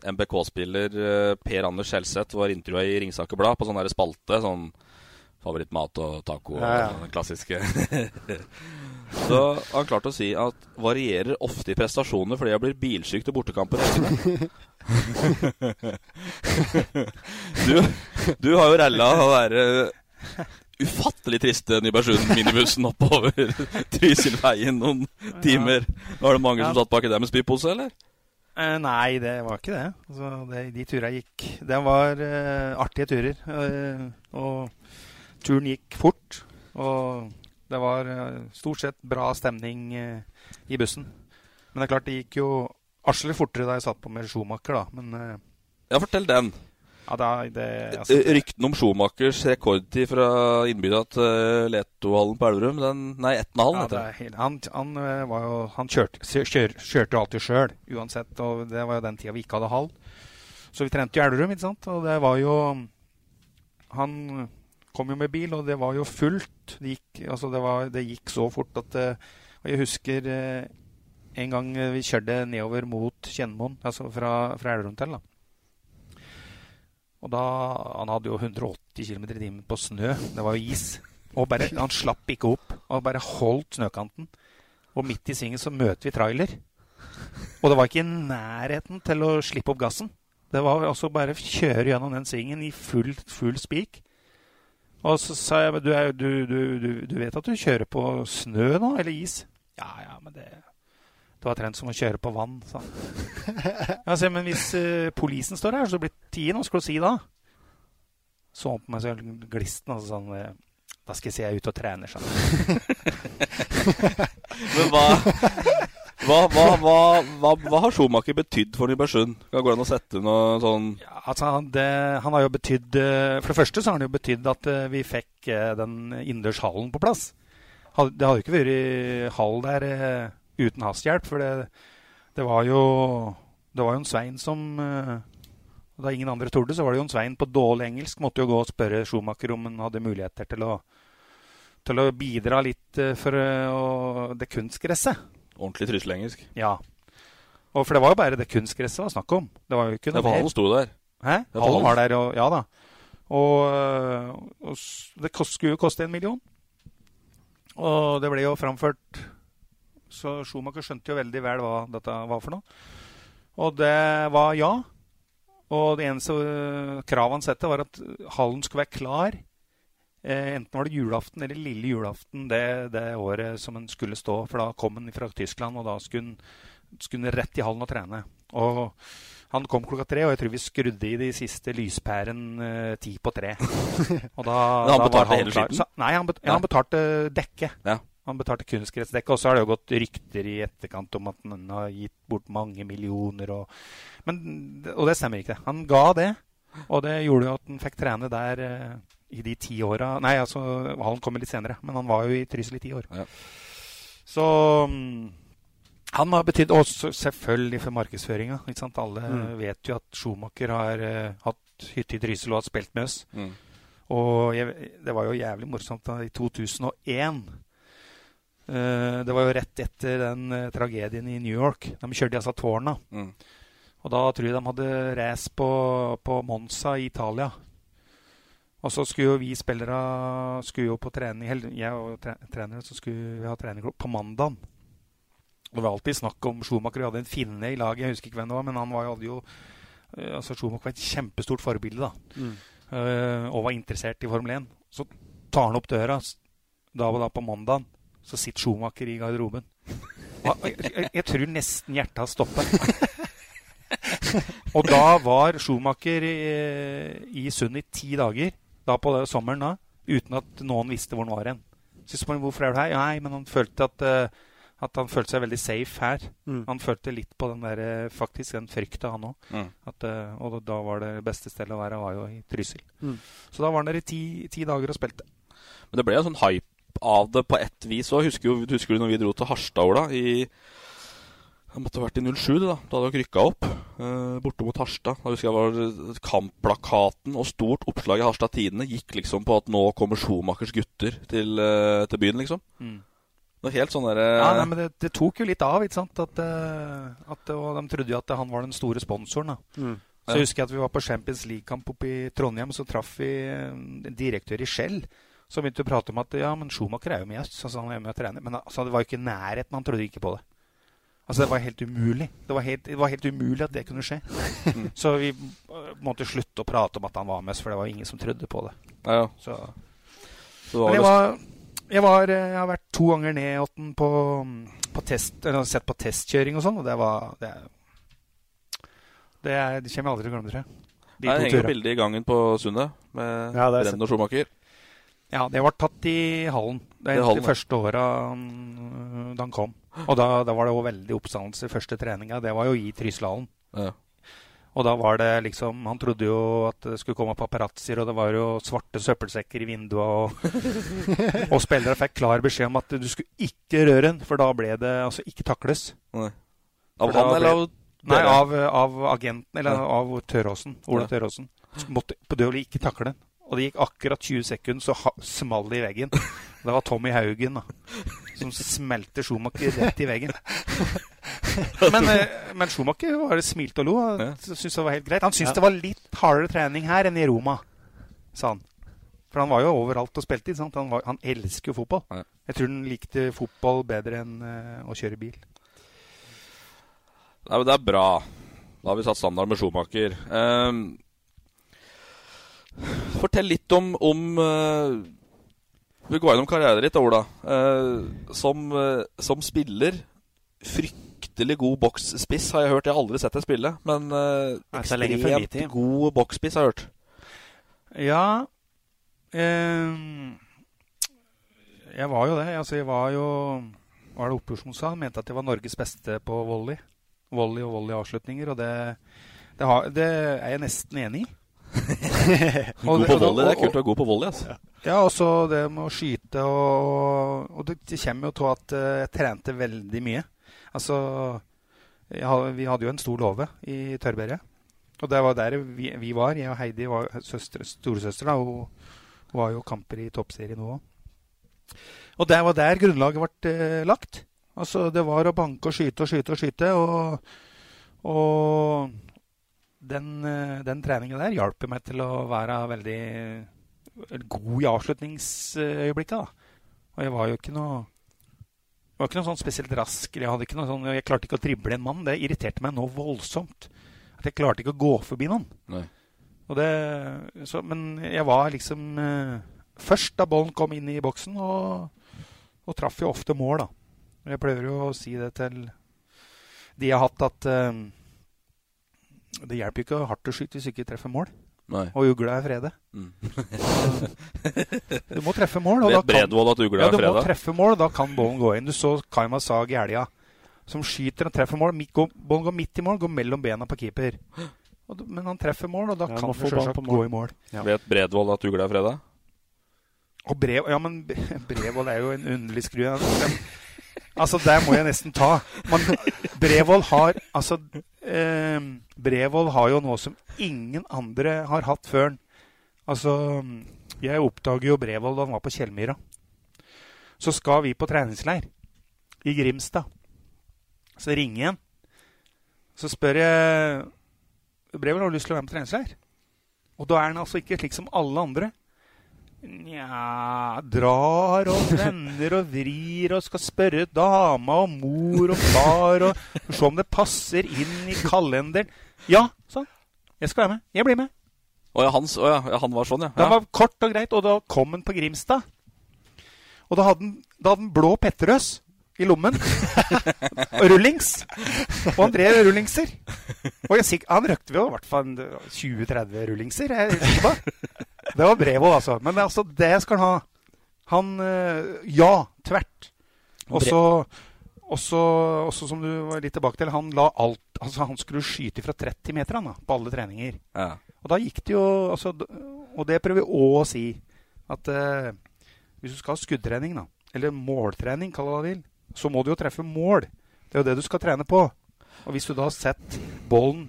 MBK-spiller uh, Per Anders Skjelseth var intervjua i Ringsaker Blad på sånn der spalte. Sånn favorittmat og taco Ja, ja. og den klassiske. *laughs* Så har han klart å si at varierer ofte i prestasjoner fordi jeg blir bilsyk til bortekamper. Du, du har jo ralla å være ufattelig triste Nybergsund-minibussen oppover Trysilveien noen timer. Var det mange som satt baki der med spypose, eller? Eh, nei, det var ikke det. Altså, det de turene gikk Det var eh, artige turer. eh, og turen gikk fort. Og det var eh, stort sett bra stemning eh, i bussen. Men det er klart, det gikk jo asle fortere da jeg satt på med Schumacher, da. Men eh, Ja, fortell den. ja, da, det, altså, Eh, Ryktene om Schumachers rekordtid fra innbygda til Letohallen på Elverum den, Nei, Etnahallen, Ja, heter det det. han, han, eh, var jo, han kjørte, kjør, kjørte alltid sjøl, uansett. Og det var jo den tida vi ikke hadde hall. Så vi trente jo i Elverum, ikke sant. Og det var jo Han kom jo med bil, og det var jo fullt. Det gikk, altså det var, det gikk så fort at eh, Og jeg husker eh, en gang eh, vi kjørte nedover mot Kjennmoen, altså fra, fra Elverum til, da. Og da Han hadde jo 180 km i timen på snø. Det var jo is. Og bare, han slapp ikke opp. Og bare holdt snøkanten. Og midt i svingen så møter vi trailer. Og det var ikke i nærheten til å slippe opp gassen. Det var altså bare kjøre gjennom den svingen i full, full spik. Og så sa jeg du, du, du, du vet at du kjører på snø nå, eller is? Ja, ja, men det Det var trent som å kjøre på vann, Så. Jeg men hvis uh, polisen står her, så blir det tiden, hva skal du si da? Så på meg så glisten, og så sa eh, Da skal jeg si jeg er ute og trener, sånn. *laughs* Men hva hva, hva, hva, hva, har Schumacher betydd for Nybergsund? Kan det gå an å sette noe sånn Altså, det, han har jo betydd eh, For det første så har han jo betydd at eh, vi fikk eh, den innendørs hallen på plass. Det hadde jo ikke vært hall der eh, uten hans hjelp, for det, det var jo Det var jo en Svein som eh, Da ingen andre torde, så var det jo en Svein på dårlig engelsk måtte jo gå og spørre Schumacher om han hadde muligheter til å til å bidra litt eh, for eh, å, det kunstgresset. ordentlig trusselengelsk? Ja. Og for det var jo bare det kunstgresset det var snakk om. Det var jo ikke noe mer. hallen sto der. Hæ? Hallen var der, og, ja da. Og, og det skulle jo koste en million. Og det ble jo framført Så Schumacher skjønte jo veldig vel hva dette var for noe. Og det var ja. Og det eneste øh, kravet han satte, var at hallen skulle være klar. Eh, enten var det julaften eller lille julaften det, det året som en skulle stå. For da kom han fra Tyskland, og da skulle han, rett i hallen og trene. Og han kom klokka tre, og jeg tror vi skrudde i de siste lyspærene eh, ti på tre. *laughs* Og da, han da var han klar. Så, nei, han, bet, ja, han betalte dekket. Ja. Han betalte kunstgressdekket, og så har det jo gått rykter i etterkant om at han har gitt bort mange millioner. Og, men, og det stemmer ikke. Han ga det, og det gjorde jo at han fikk trene der eh, i de ti åra Nei, altså, hallen kommer litt senere, men han var jo i Trysil i ti år. Ja. Så mm, han har betydd Og selvfølgelig for markedsføringa. Alle Mm. vet jo at Schumacher har eh, hatt hytte i Trysil og har spilt med oss. Mm. Og jeg, det var jo jævlig morsomt da i 2001. eh, det var jo rett etter den eh, tragedien i New York. De kjørte altså tårna. Mm. Og da tror jeg de hadde race på, på Monza i Italia. Og så skulle jo vi spillere skulle jo på trening Jeg og tre, trenere så skulle vi ha trening på mandag. Det var alltid snakk om Schumacher. Vi hadde en finne i laget, jeg husker ikke hvem det var, men han var, hadde jo eh, altså Schumacher var et kjempestort forbilde, da. Mm. Uh, og var interessert i Formel 1. Så tar han opp døra, da og da på mandagen, så sitter Schumacher i garderoben. Jeg, jeg, jeg tror nesten hjertet har stoppet. og da var Schumacher i, i Sund i ti dager, da på det, sommeren da, uten at noen visste hvor han var hen. Så spør han, hvorfor er du her? Nei, men han følte at, eh, at han følte seg veldig safe her. Mm. Han følte litt på den der, eh, faktisk den frykta, han òg. Mm. Eh, og da var det beste stedet å være var jo i Trysil. Mm. Så da var han der i ti, ti dager og spilte. Men det ble en sånn hype av det på ett vis òg. Husker, husker du når vi dro til Harstad, Ola? I Det måtte ha vært i 07, da. Da hadde dere rykka opp. Eh, borte mot Harstad. Da husker jeg var Kampplakaten og stort oppslag i Harstad Tidende gikk liksom på at nå kommer Schomakers gutter til, uh, til byen, liksom. Mm. Det var helt sånn der, Ja, nei, men det, det, tok jo litt av, ikke sant? At, at, og de trodde jo at han var den store sponsoren. da. Mm. Så jeg husker jeg at vi var på Champions League-kamp oppe i Trondheim, så traff vi direktør i Shell. Så begynte vi å prate om at ja, men Schumacher er jo med oss. Altså, han er med å trene. Men altså, det var jo ikke nærheten. Han trodde ikke på det. Altså, det var helt umulig. Det var helt, det var helt umulig at det kunne skje. Mm. *laughs* så vi måtte slutte å prate om at han var med oss, for det var ingen som trodde på det. Ja, ja. Så. Så men jeg var, jeg, var, jeg har vært to ganger ned i på, på test, eller sett på testkjøring og sånn, og det var det, det, er, det kommer jeg aldri til å glemme, tror jeg. De jeg henger bilde i gangen på Sundet med ja, Brenn og Schumacher. Ja, det var tatt i hallen. Det er de første åra da han kom. Og da, da var det òg veldig oppstandelse første treninga. Det var jo i Trysilhallen. Ja. Og da var det liksom Han trodde jo at det skulle komme paparazzoer, og det var jo svarte søppelsekker i vinduene. Og, *laughs* og spillere fikk klar beskjed om at du skulle ikke røre den, for da ble det altså ikke takles. Nei. Av han eller av Nei, av, av, agenten, eller ja. av Tørråsen. Ola ja. Tørråsen. Måtte på dødelig ikke takle den. Og det gikk akkurat 20 sekunder, så smalt det i veggen. Det var Tommy Haugen da, som smelte Schumacher rett i veggen. Men, eh, men Schumacher bare smilte og lo. Han Syntes det var helt greit. Han syntes ja. det var litt hardere trening her enn i Roma, sa han. For han var jo overalt og spilte. Han, var, han, elsker jo fotball. Ja. Jeg tror han likte fotball bedre enn uh, å kjøre bil. Nei, men Det er bra. Da har vi satt standard med Schumacher. Um, Fortell litt om, om Vi går gjennom karrieren ditt, Ola. Uh, som, uh, som, spiller Fryktelig god boksspiss har jeg hørt. Jeg har aldri sett deg spille, men ekstremt god boksspiss har jeg hørt. Ja Jeg var jo det. Altså, jeg var jo Var det Oppgjord som sa? Mente at jeg var Norges beste på volley. Volley og volleyavslutninger. Og det, det, har, det er jeg nesten enig i. *laughs* god på volley. Det er kult å være god på volley. Altså. Ja, og så det med å skyte og, og det, kommer jo til at uh, jeg trente veldig mye. Altså jeg, Vi hadde jo en stor låve i tørrberget. Og det var der vi, vi, var. Jeg og Heidi var søstre, storesøster. da, Hun var jo kamper i toppserien nå òg. Og det var der grunnlaget ble uh, lagt. Altså, det var å banke og skyte og skyte og skyte. Og, og den, eh, den treninga der hjalp meg til å være veldig god i avslutningsøyeblikket. Og jeg var jo ikke noe jeg var ikke noe sånn spesielt rask. Jeg, sånn, jeg klarte ikke å drible en mann. Det irriterte meg nå voldsomt. At jeg klarte ikke å gå forbi noen. Det, så, men jeg var liksom eh, først da ballen kom inn i boksen, og, og traff jo ofte mål, da. Jeg pleier jo å si det til de jeg har hatt, at eh, det hjelper ikke hardt å skyte hvis du ikke treffer mål. Nei. Og ugla er frede. Mm. du må treffe mål. Vet Bredvold at ugla er frede? Ja, du må treffe mål, da kan ballen gå inn. Du så Kaima Sag i helga, som skyter og treffer mål. Ballen går midt i mål, går mellom bena på keeper. men han treffer mål, og da ja, kan du selvsagt gå i mål. Ja. Vet Bredvold at ugla er freda? Og brev, ja, men *laughs* Brevold er jo en underlig skru. Altså, der må jeg nesten ta. Man, Brevold har Altså, eh, Brevold har jo noe som ingen andre har hatt før. Altså, jeg oppdager jo Brevold da han var på Kjellmyra. Så skal vi på treningsleir i Grimstad. Så ringer han. Så spør jeg Brevold har lyst til å være med på treningsleir. Og da er han altså ikke slik som alle andre. Nja Drar og vender og vrir og skal spørre dama og mor og far og se om det passer inn i kalenderen. Ja, sånn. Jeg skal være med. Jeg blir med. Å ja, hans, å ja, han var sånn, ja. Det var kort og greit, og da kom han på Grimstad. Og da hadde han, da hadde han blå Petterøes i lommen. *laughs* og rullings. Og han drev rullingser. Og jeg, han røkte vi jo i hvert fall 20-30 rullingser. Jeg, det var Brevold, altså. Men altså, det skal han ha. Han eh, Ja, tvert. Og så også, også, som du var litt tilbake til, han la alt altså Han skulle skyte fra 30 meter han da, på alle treninger. Ja. Og da gikk det jo altså, Og det prøver vi òg å si. At eh, hvis du skal ha skuddtrening, da, eller måltrening, kall det hva du vil, så må du jo treffe mål. Det er jo det du skal trene på. Og hvis du da har sett ballen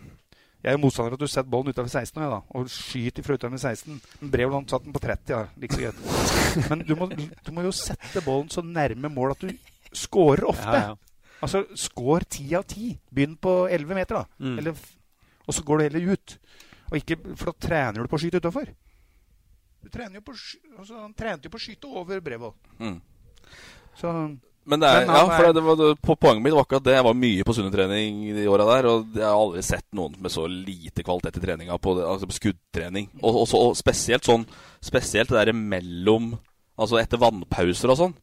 Jeg er motstander av at du setter ballen utafor 16 jeg, da, og skyter fra utafor 16. Men Brevoland satt den på 30, ja. Like så greit. Men du må, du må jo sette ballen så nærme mål at du scorer ofte. Ja, ja. Altså, score ti av ti. Begynn på 11 meter, da. Mm. Eller, og så går du heller ut. Og ikke, for da trener du på å skyte utafor. Du trener jo på, altså, han trente jo på å skyte over Brevold. Mm. Så Men det er, Men ja, for det, var, det, på poenget mitt var akkurat det. Jeg var mye på Sunne-trening de åra der. Og jeg har aldri sett noen med så lite kvalitet i treninga på, altså på skuddtrening. Og, og, så- og spesielt sånn Spesielt det derre mellom Altså etter vannpauser og sånn.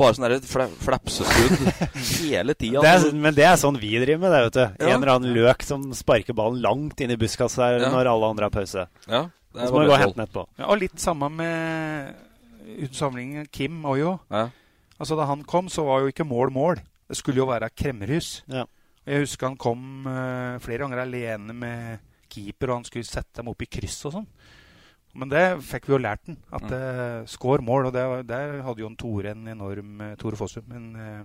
Bare sånn fla, flapseskudd *laughs* hele tida. Er, men det er sånn vi driver med, det, vet du. Ja. En eller annen løk som sparker ballen langt inn i busskassa her Ja. når alle andre har pause. Ja, så må vi gå og det hente den etterpå. Ja, og litt samme med uten sammenligning Kim Oyo. Ja. Altså Da han kom, så var jo ikke mål mål. Det skulle jo være kremmerhus. Ja. Jeg husker han kom uh, flere ganger alene med keeper, og han skulle sette dem opp i kryss og sånn. Men det fikk vi jo lært den. At Mm. uh, skår mål. Og det, der hadde jo en Tore en enorm uh, Tore Fossum. Men eh,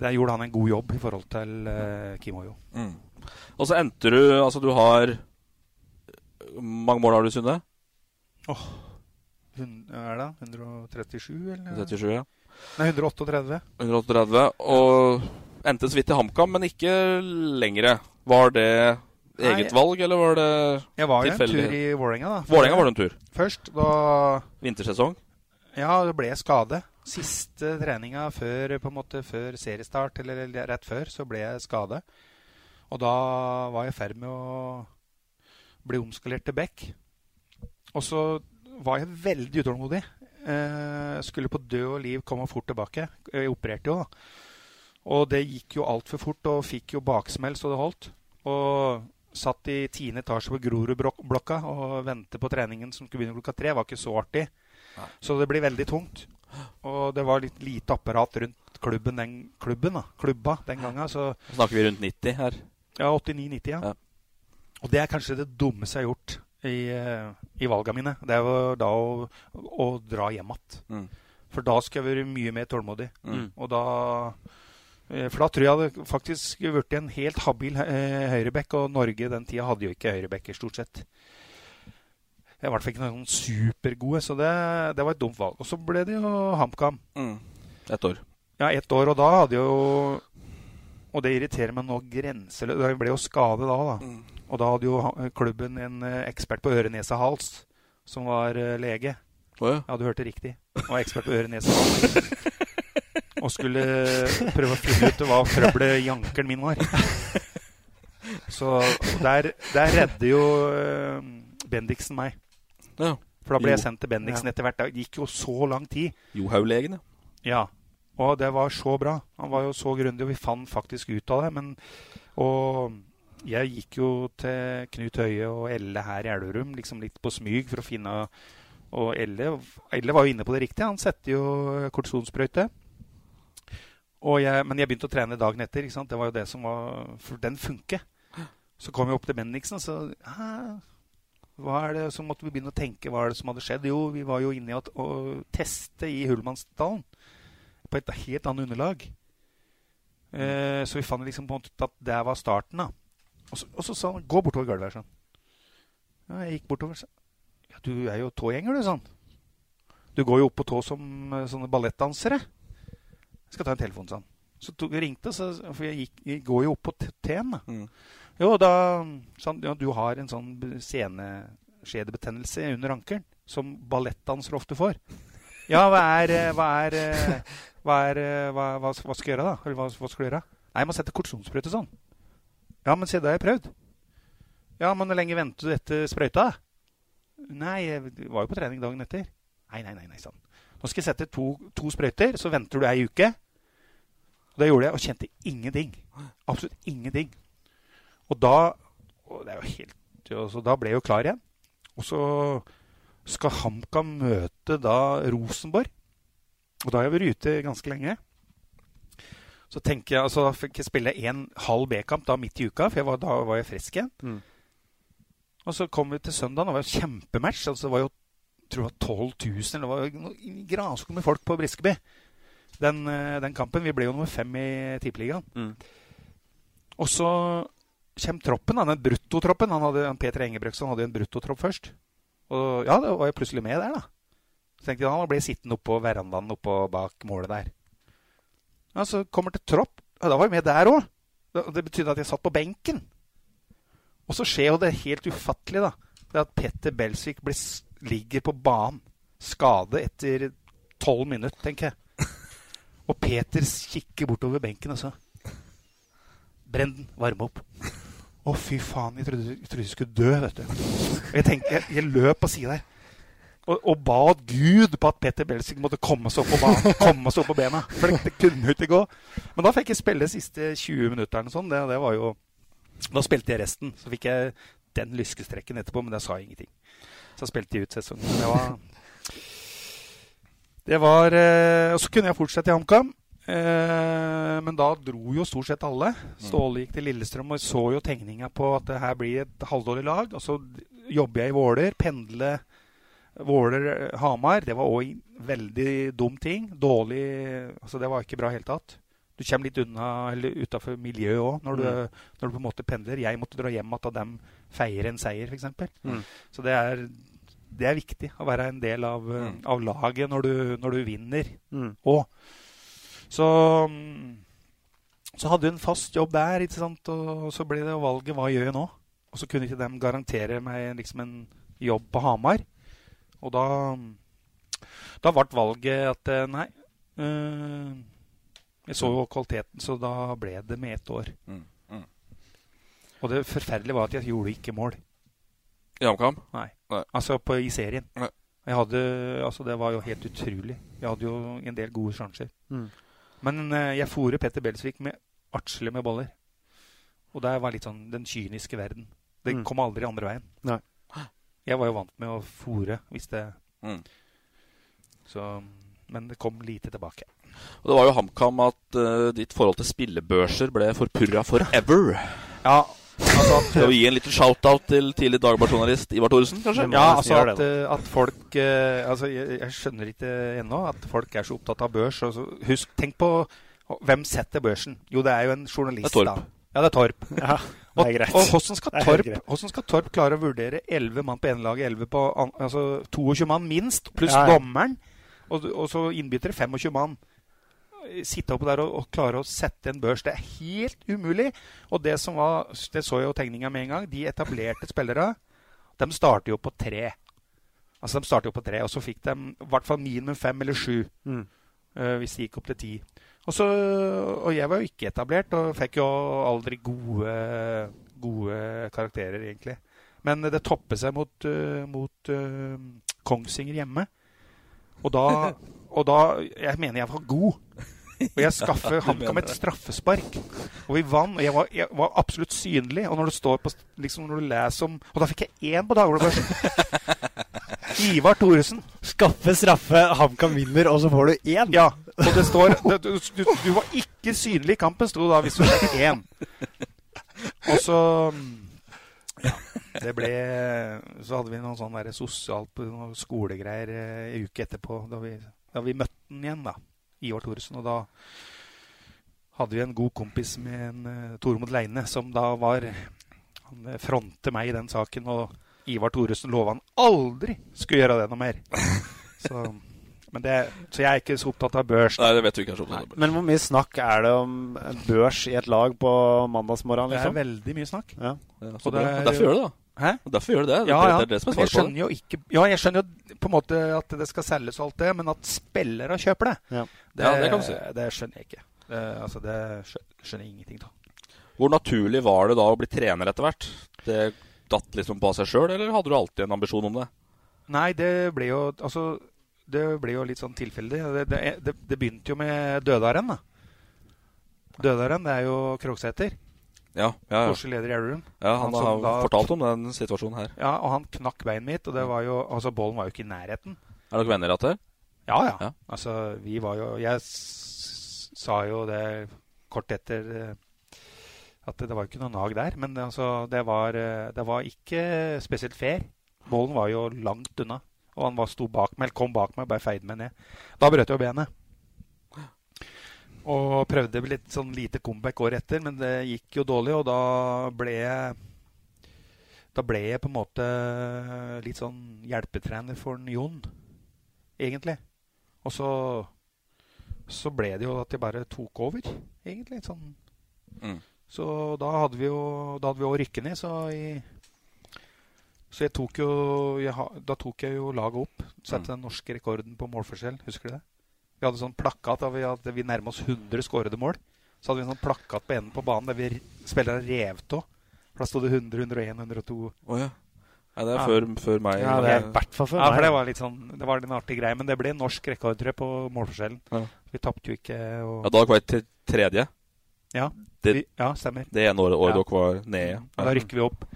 der gjorde han en god jobb i forhold til Kim Ojo. Mm. Og så endte du Altså, du har mange mål har du, Sunne? Hun, er det 137, eller? 37, ja. Nei, 138. 138. Og endte så vidt i HamKam, men ikke lengre. Var det eget Nei. valg, eller var det tilfeldig? Jeg var jo en tur i Vålerenga, da. Vålerenga var det en tur. Først, da Vintersesong? Ja, det ble skade. Siste treninga før, på en måte, før seriestart, eller rett før, så ble jeg skade. Og da var jeg i ferd med å bli omskalert til back. Og så var jeg veldig utålmodig. Eh, skulle på død og liv komme fort tilbake. Jeg opererte jo, da. Og det gikk jo altfor fort, og fikk jo baksmell så det holdt. Og satt i tiende etasje på Grorudblokka og ventet på treningen som skulle begynne klokka tre. var ikke så artig. Så det blir veldig tungt. Og det var litt lite apparat rundt klubben den klubben da, klubba den gangen. Så Snakker vi rundt 90 her? ja, 89-90, ja. Ja. Og det er kanskje det dummeste jeg har gjort i, eh, i valgene mine. Det var da å, å dra hjem igjen. Mm. For da skal jeg være mye mer tålmodig. Mm. Og da eh, For da tror jeg det faktisk blitt en helt habil eh, høyrebekk, og Norge den tida hadde jo ikke høyrebekker, stort sett. I hvert fall ikke noen supergode, så det, det var et dumt valg. Og så ble det jo HamKam. Mm. Et år. Ja, ett år. Og da hadde jo Og det irriterer meg nå grenseløst. Jeg ble jo skadet da, da. Og da hadde jo klubben en eh, ekspert på øre, nese, hals som var eh, lege. Oh, ja. Ja, du hørte riktig. Han var ekspert på øre, nese, hals. *laughs* Og skulle prøve å finne ut hva trøbbelet i ankelen min var. Så der, der redder jo eh, Bendiksen meg. Ja. For da ble jeg sendt til Bendiksen etter hvert. Det gikk jo så lang tid. Johaug-legen, ja. Og det var så bra. Han var jo så grundig, og vi fant faktisk ut av det. Men, og jeg gikk jo til Knut Høie og Elle her i Elverum, liksom litt på smyg for å finne Og Elle, Elle var jo inne på det riktige. Han setter jo kortisonsprøyte. Jeg, men jeg begynte å trene dagen etter. Ikke sant? Det var jo det som var For den funker. Så kom vi opp til Bendiksen, og så «Hæ? hva er det, Så måtte vi begynne å tenke hva er det som hadde skjedd. Jo, vi var jo inne i å teste i Hullmannsdalen. På et helt annet underlag. Eh, så vi fant liksom på en måte ut at det var starten. da. Og så, og så sa han 'gå bortover gulvet'. her, sånn. Ja, jeg gikk bortover. Så. Ja, du er jo tågjenger, du, sånn. Du går jo opp på tå som eh, sånne ballettdansere. Jeg skal ta en telefon, sa han. Så tok, ringte, så, for jeg, gikk, jeg går jo opp på T-en. da. Mm. Jo, da sa han ja, du har en sånn seneskjedebetennelse under ankelen, som ballettdansere ofte får. Ja, hva er eh, Hva er, eh, *laughs* hva, er, eh, hva, hva, hva skal jeg gjøre, da? Eller hva, skal du gjøre? Nei, jeg må sette kortisonsprøyte sånn. Ja, men se, det har jeg prøvd. Ja, men hvor lenge venter du etter sprøyta? Nei, jeg var jo på trening dagen etter. Nei, nei, nei, nei, sånn. Nå skal jeg sette to, to sprøyter, så venter du ei uke. Og det gjorde jeg, og kjente ingenting. Absolutt ingenting. Og da og det er jo helt, så Da ble jeg jo klar igjen. Og så skal HamKam møte da Rosenborg. Og da har jeg vært ute ganske lenge. Så tenker jeg, altså Da fikk jeg spille en halv B-kamp da midt i uka, for jeg var, da var jeg frisk igjen. Mm. Og så kom vi til søndag, det var jo kjempematch. altså Det var jo jeg tror det var 12 000, eller det var jo granskog med folk på Briskeby. Den, eh, den kampen. Vi ble jo nummer fem i Tippeligaen. Mm. Og så kommer troppen, den bruttotroppen. Han hadde, Peter Engebrøksen hadde jo en bruttotropp først. Og ja, da var jeg plutselig med der, da. Tenkte han ble sittende oppå verandaen oppå bak målet der. Ja, Så kommer til tropp. Ja, da var jeg med der òg. Det betydde at jeg satt på benken. Og så skjer jo det helt ufattelige, da. Det at Petter Belsvik ligger på banen. Skade etter tolv minutter, tenker jeg. Og Peter kikker bortover benken og så Brenden, varme opp. Å, fy faen. Jeg trodde, jeg skulle dø, vet du. Og jeg, tenkte, jeg, jeg løp på sida der. Og, og bad Gud på at Petter Belsing måtte komme seg opp på banen. komme seg opp på bena. For det, kunne jo ikke gå. Men da fikk jeg spille de siste 20 minutterne. Sånn. Det, det, var jo Da spilte jeg resten. Så fikk jeg den lyskestrekken etterpå, men jeg sa ingenting. Så spilte jeg ut sesongen. Det var, det var eh, Og så kunne jeg fortsette i HamKam. Eh, men da dro jo stort sett alle. Ståle gikk til Lillestrøm og så jo tegninga på at det her blir et halvdårlig lag. Og så jobber jeg i Våler. Pendle Våler-Hamar. Det var òg en veldig dum ting. Dårlig Altså, det var ikke bra i hele tatt. Du kommer litt unna, eller utafor miljøet òg, når, mm. når, du på en måte pendler. Jeg måtte dra hjem igjen da dem feirer en seier, f.eks. Mm. Så det er det er viktig å være en del av, eh, mm. av laget når du, når du vinner òg. Mm. Så, så hadde du en fast jobb der, ikke sant? og så ble det valget hva gjør jeg nå? Og så kunne ikke de garantere meg liksom en jobb på Hamar. Og da, da ble valget at eh, nei. Øh, jeg så jo kvaliteten, så da ble det med ett år. Mm. Mm. Og det forferdelige var at jeg gjorde ikke mål. I HamKam? Nei. Nei. Altså på, i serien. Nei. Jeg hadde, altså Det var jo helt utrolig. Jeg hadde jo en del gode sjanser. Mm. Men uh, jeg fòrer Petter Belsvik med artsle med boller. Og det var litt sånn den kyniske verden. Det mm. kom aldri andre veien. Nei. Jeg var jo vant med å fòre hvis det mm. Så Men det kom lite tilbake. Og Det var jo HamKam at uh, ditt forhold til spillebørser ble forpurra forever. ja, Altså at, Skal vi gi en liten shout-out til tidlig Dagbladet-journalist Ivar Thoresen, kanskje? Ja, altså at, at folk uh, Altså, jeg, jeg, skjønner ikke ennå at folk er så opptatt av børs. Altså, husk, tenk på hvem setter børsen? Jo, det er jo en journalist, det er Torp. da. Ja, det er Torp. Ja. Og, hvordan, skal Torp, hvordan skal Torp klare å vurdere 11 mann på ene laget, 11 på altså 22 mann minst, pluss ja, ja. dommeren, og, og så innbyttere 25 mann? sitte oppe der og, og, klare å sette en børs. Det er helt umulig. Og det som var, det så jeg jo tegninga med en gang. De etablerte spillere de starter jo på tre. Altså De starter jo på tre, og så fikk de i hvert fall minimum fem eller sju. Mm. Uh, hvis de gikk opp til ti. Og, så, og jeg var jo ikke etablert, og fikk jo aldri gode, gode karakterer, egentlig. Men det toppet seg mot, uh, mot uh, Kongsvinger hjemme. Og da, og da Jeg mener jeg var god. Og jeg *laughs* skaffer HamKam et straffespark. Og vi vant. Og jeg var, jeg var, absolutt synlig. Og når du står på liksom når du leser om Og da fikk jeg én på Dagbladet. *laughs* Ivar Thoresen. Skaffe straffe, HamKam vinner, og så får du én? Ja. Og det står det, du, du, du, var ikke synlig i kampen, sto da, hvis du fikk én. Og så ja, det ble Så hadde vi noen sånn sosialt noen skolegreier en eh, uke etterpå, da vi, da vi møtte den igjen, da. Ivar Thoresen. Og da hadde vi en god kompis med en uh, Tormod Leine, som da var Han eh, fronter meg i den saken, og Ivar Thoresen lova han aldri skulle gjøre det noe mer. Så, det, så, jeg er ikke så opptatt av børs. Nei, det vet du ikke er så opptatt av børs. Men hvor mye snakk er det om børs i et lag på mandagsmorgenen? Liksom? Det er liksom? veldig mye snakk. Ja. Ja, er, derfor gjør du det, da. Hæ? Derfor gjør det det. Ja, ja. Det er det som er jeg skjønner jo ikke Ja, jeg skjønner jo på en måte at det skal selges og alt det, men at spillere kjøper det, ja. det, ja, det, kan du si. det skjønner jeg ikke. Det, altså, det skjønner jeg ingenting av. Hvor naturlig var det da å bli trener etter hvert? Det datt liksom på seg sjøl, eller hadde du alltid en ambisjon om det? Nei, det ble jo Altså, det ble jo litt sånn tilfeldig. Det, det, det begynte jo med Dødaren, da. Dødaren, det er jo Krogsæter. Ja, ja, ja. leder i Elverum. Ja, han, han har da, fortalt om den situasjonen her. Ja, og han knakk beinet mitt, og det var jo Altså, bollen var jo ikke i nærheten. Er dere venner igjen? Ja, ja, ja. Altså, vi var jo Jeg sa jo det kort etter eh, at det var ikke noe nag der. Men altså, det var, eh, det var ikke spesielt fair. Bollen var jo langt unna. Og han var, sto bak meg, eller kom bak meg og bare feide meg ned. Da brøt jeg jo benet. Og prøvde litt sånn lite comeback året etter, men det gikk jo dårlig, og da ble jeg Da ble jeg på en måte litt sånn hjelpetrener for Jon, egentlig. Og så så ble det jo at jeg bare tok over, egentlig. Sånn. Mm. Så da hadde vi jo Da hadde vi jo rykket ned, så i så jeg tok jo jeg Da tok jeg jo laget opp. Satte mm. den norske rekorden på målforskjell. Husker du det? Vi hadde sånn plakat da vi, hadde, vi nærma oss 100 skårede mål. Så hadde vi en sånn plakat på enden på banen der vi spillerne rev av. For da sto det 100, 101, 102. Oh, ja. Ja, det er ja. Før, før, meg. Ja, det er i hvert fall før ja, meg. For det var litt sånn Det var en artig greie. Men det ble norsk rekord tror jeg, på målforskjellen. Ja. Vi tapte jo ikke. Og... Ja, Dag var jeg tredje. Ja, det, vi, ja, stemmer. Det ene året, året dere var nede. Ja. Da rykker vi opp.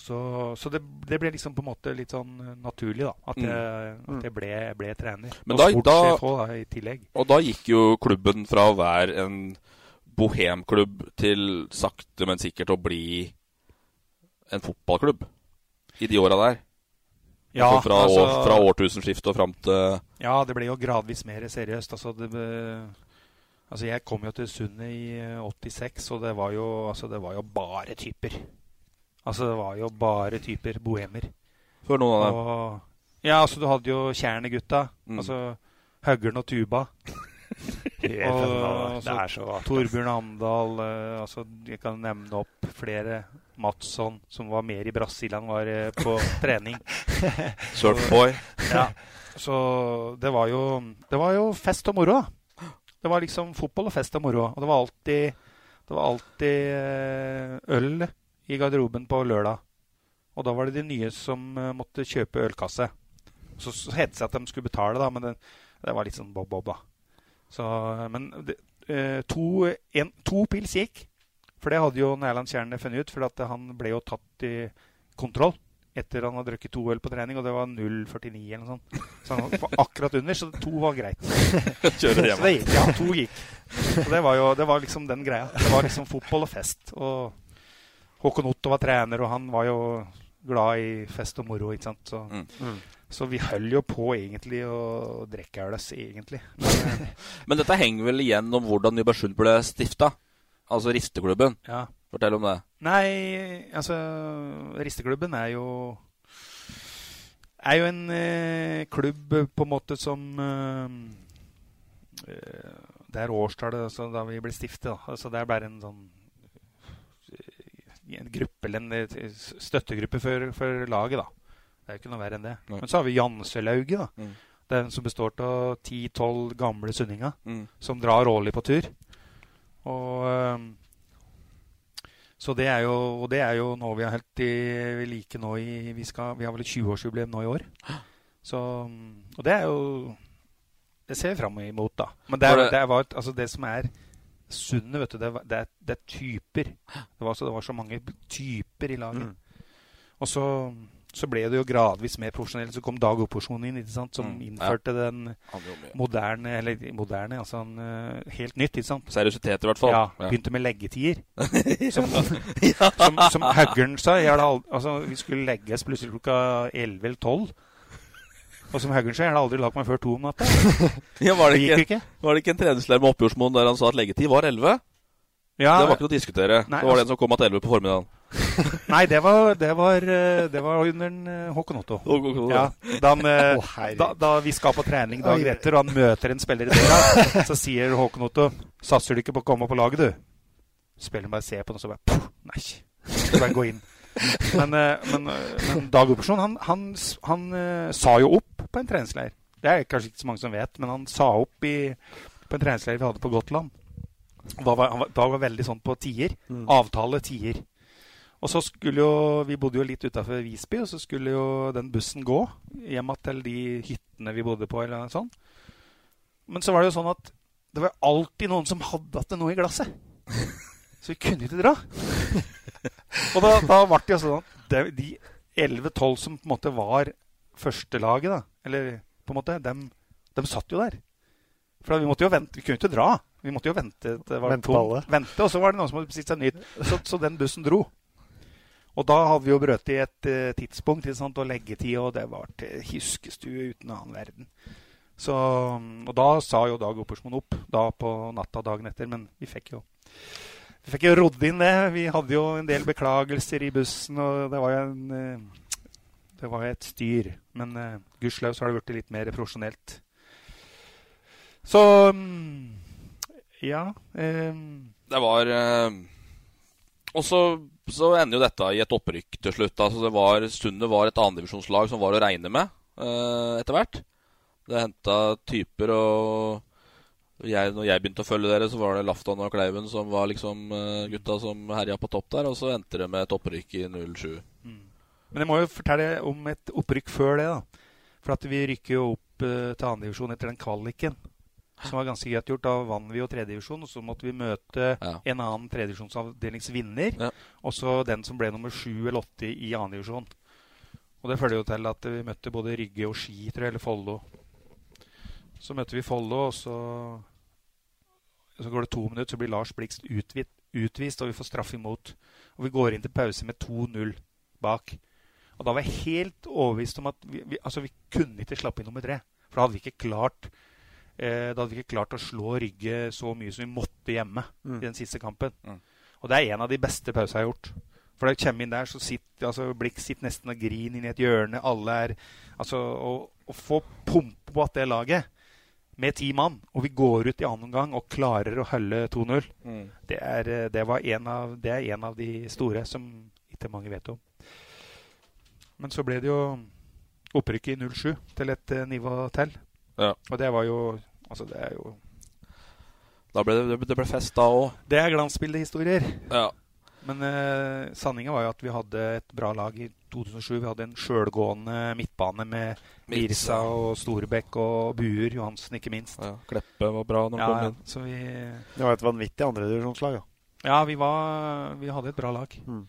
Så, så det, det, ble liksom på en måte litt sånn naturlig, da. At mm. jeg, at jeg ble, ble, trener. Men og da, da, da, i tillegg. Og da gikk jo klubben fra å være en bohemklubb til sakte, men sikkert å bli en fotballklubb i de åra der? Ja, altså fra, altså, år, fra årtusenskiftet og fram til Ja, det ble jo gradvis mer seriøst. Altså, det, altså jeg kom jo til Sundet i 86, og det var, jo, altså, det var jo bare typer. Altså, det var jo bare typer bohemer. For noen av dem? Og, ja, altså, du hadde jo Tjernegutta. Mm. Altså Høggern og Tuba. *laughs* og så vart. Torbjørn Amdal uh, altså, Jeg kan nevne opp flere. Matsson, som var mer i Brasil enn var uh, på *laughs* trening. Surfboy. ja. Så det var jo Det var jo fest og moro, da. Det var liksom fotball og fest og moro. Og det var alltid, det var alltid uh, øl i garderoben på lørdag. Og da var det de nye som måtte kjøpe ølkasse. Så, så het det seg at de skulle betale, da, men det, det var litt sånn bob-bob, da. Så, men det, uh, to, en, to, pils gikk. For det hadde jo Nærland Kjerne funnet ut, for han ble jo tatt i kontroll etter han hadde drukket to øl på trening, og det var 0,49 eller noe sånt. Så han var akkurat under, så to var greit. *laughs* Kjøre hjem. Så det gikk, ja, to gikk. Og det var jo det var liksom den greia. Det var liksom fotball og fest. Og Håkon Otto var trener, og han var jo glad i fest og moro, ikke sant. Så, mm. Mm. Så vi holder jo på egentlig å drikke øl, egentlig. *laughs* Men, dette henger vel igjen om hvordan Nybergsund ble stifta? Altså Risteklubben. Ja. Fortell om det. Nei, altså Risteklubben er jo er jo en eh, klubb på en måte som eh, eh Det er årstallet altså, da vi ble stiftet. Altså, det er bare en sånn en gruppe, eller en eh, støttegruppe for, for laget. da det er jo ikke noe verre enn det. Nei. Men så har vi Janselauget, da. Mm. Den som består av 10-12 gamle sunninger mm. som drar årlig på tur. Og um, Så det er jo Og det er jo noe vi har helt i like nå i Vi, skal, vi har vel et 20-årsjubileum nå i år. Så Og det er jo Det ser vi fram imot, da. Men det, er, det, det, var, altså det som er sundet, vet du, det, det, er, det, er, typer. Det var, så, det var, så, mange typer i laget. Mm. Og så så ble det jo gradvis mer profesjonelt. Så kom Dag inn, som mm, innførte ja. den moderne Eller moderne, altså en, uh, helt nytt. ikke sant? Seriøsitet, i hvert fall. Ja, Begynte med leggetider. *laughs* som, ja. som, som Haugern sa. Aldri, altså, vi skulle legges plutselig klokka 11 eller 12. Og som Haugen sier, jeg har aldri lagt meg før to om natta. *laughs* ja, var, det ikke, ikke? var det ikke en treningslærer med Oppgjordsmoen der han sa at leggetid var 11? Ja, det var ikke noe å diskutere. Nei, det var altså, den som kom at 11 på formiddagen. *laughs* Nei, det var, det var, eh, det var under eh, Håkon Otto. Ja, da, han, *laughs* oh, da, da, vi skal på trening dagen etter, og han møter en spiller i døra, så sier Håkon Otto 'Satser du ikke på å komme på laget, du?' Spilleren bare ser på den og så bare Nei. Så bare gå inn. *laughs* Men, men, men Dag Opersson han, han, han, sa jo opp på en treningsleir. Det er kanskje ikke så mange som vet, men han sa opp i, på en treningsleir vi hadde på Gotland. Da var, han var, var veldig sånn på tier. Mm. Avtale tier. Og så skulle jo Vi bodde jo litt utafor Visby, og så skulle jo den bussen gå hjem til de hyttene vi bodde på. eller noe sånt. Men så var det jo sånn at det var alltid noen som hadde igjen noe i glasset. *laughs* Så vi kunne ikke dra. Og da, da ble det jo sånn at de 11-12 som på en måte var førstelaget, da, eller på en måte, dem, dem satt jo der. For vi måtte jo vente. Vi kunne ikke dra. Vi måtte jo vente. Det var vente, vente, og så var det noen som hadde bestilt seg nytt. Så, så, den bussen dro. Og da hadde vi jo brøt i et uh, tidspunkt sant, og leggetid, og det var til huskestue uten annen verden. Så, og da sa jo Dag Oppersmoen opp da på natta dagen etter, men vi fikk jo vi fikk jo rodd inn det. Vi hadde jo en del beklagelser i bussen, og det var jo en eh, det var et styr. Men uh, gudskjelov så har det blitt litt mer profesjonelt. Så um, ja. Um, det var uh, Og så, så, ender jo dette i et opprykk til slutt. Altså det var, Sundet var et annendivisjonslag som var å regne med uh, etter hvert. Det henta typer og jeg, når jeg begynte å følge dere, så var det Laftan og Kleiven som var liksom uh, gutta som herja på topp der. Og så endte det med et opprykk i 07. Mm. Men jeg må jo fortelle om et opprykk før det. da. For at vi rykker jo opp uh, til andredivisjon etter den kvaliken. Som var ganske greit gjort. Da vant vi jo tredjedivisjon, og så måtte vi møte ja. en annen tredjedivisjonsavdelingsvinner. Ja. Og så den som ble nummer sju eller åtte i annendivisjon. Og det følger jo til at vi møtte både Rygge og Ski, tror jeg, eller Follo. Så møter vi Follo, og så, så går det to minutter, så blir Lars Blikst utvist, utvist, og vi får straff imot. Og vi går inn til pause med 2-0 bak. Og da var jeg helt overbevist om at vi, vi, altså vi kunne ikke slappe inn nummer tre. For da hadde vi ikke klart eh, da hadde vi ikke klart å slå Rygge så mye som vi måtte hjemme mm. i den siste kampen. Mm. Og det er en av de beste pausene jeg har gjort. For da jeg kommer inn der, så sitter altså, Blikk sitter nesten og griner inn i et hjørne. Alle er Altså, å få pumpe på at det laget med ti mann, og vi går ut i annen omgang og klarer å holde 2-0, mm. det, er, eh, det, av, det, er en av de store som ikke mange vet om. Men så ble det jo opprykket i 07 til et uh, nivå til. Ja. Og det var jo Altså, det er jo Da ble det, det ble fest da òg. Det er glansbildehistorier. Ja. Men uh, sanninga var jo at vi hadde et bra lag i 2007. Vi hadde en sjølgående midtbane med Mirsa og Storebekk og Buer, Johansen ikke minst. Ja, Kleppe var bra når han ja, kom inn. Så vi, det var et vanvittig andredivisjonslag, ja. Ja, vi, var, vi, hadde et bra lag. Mm.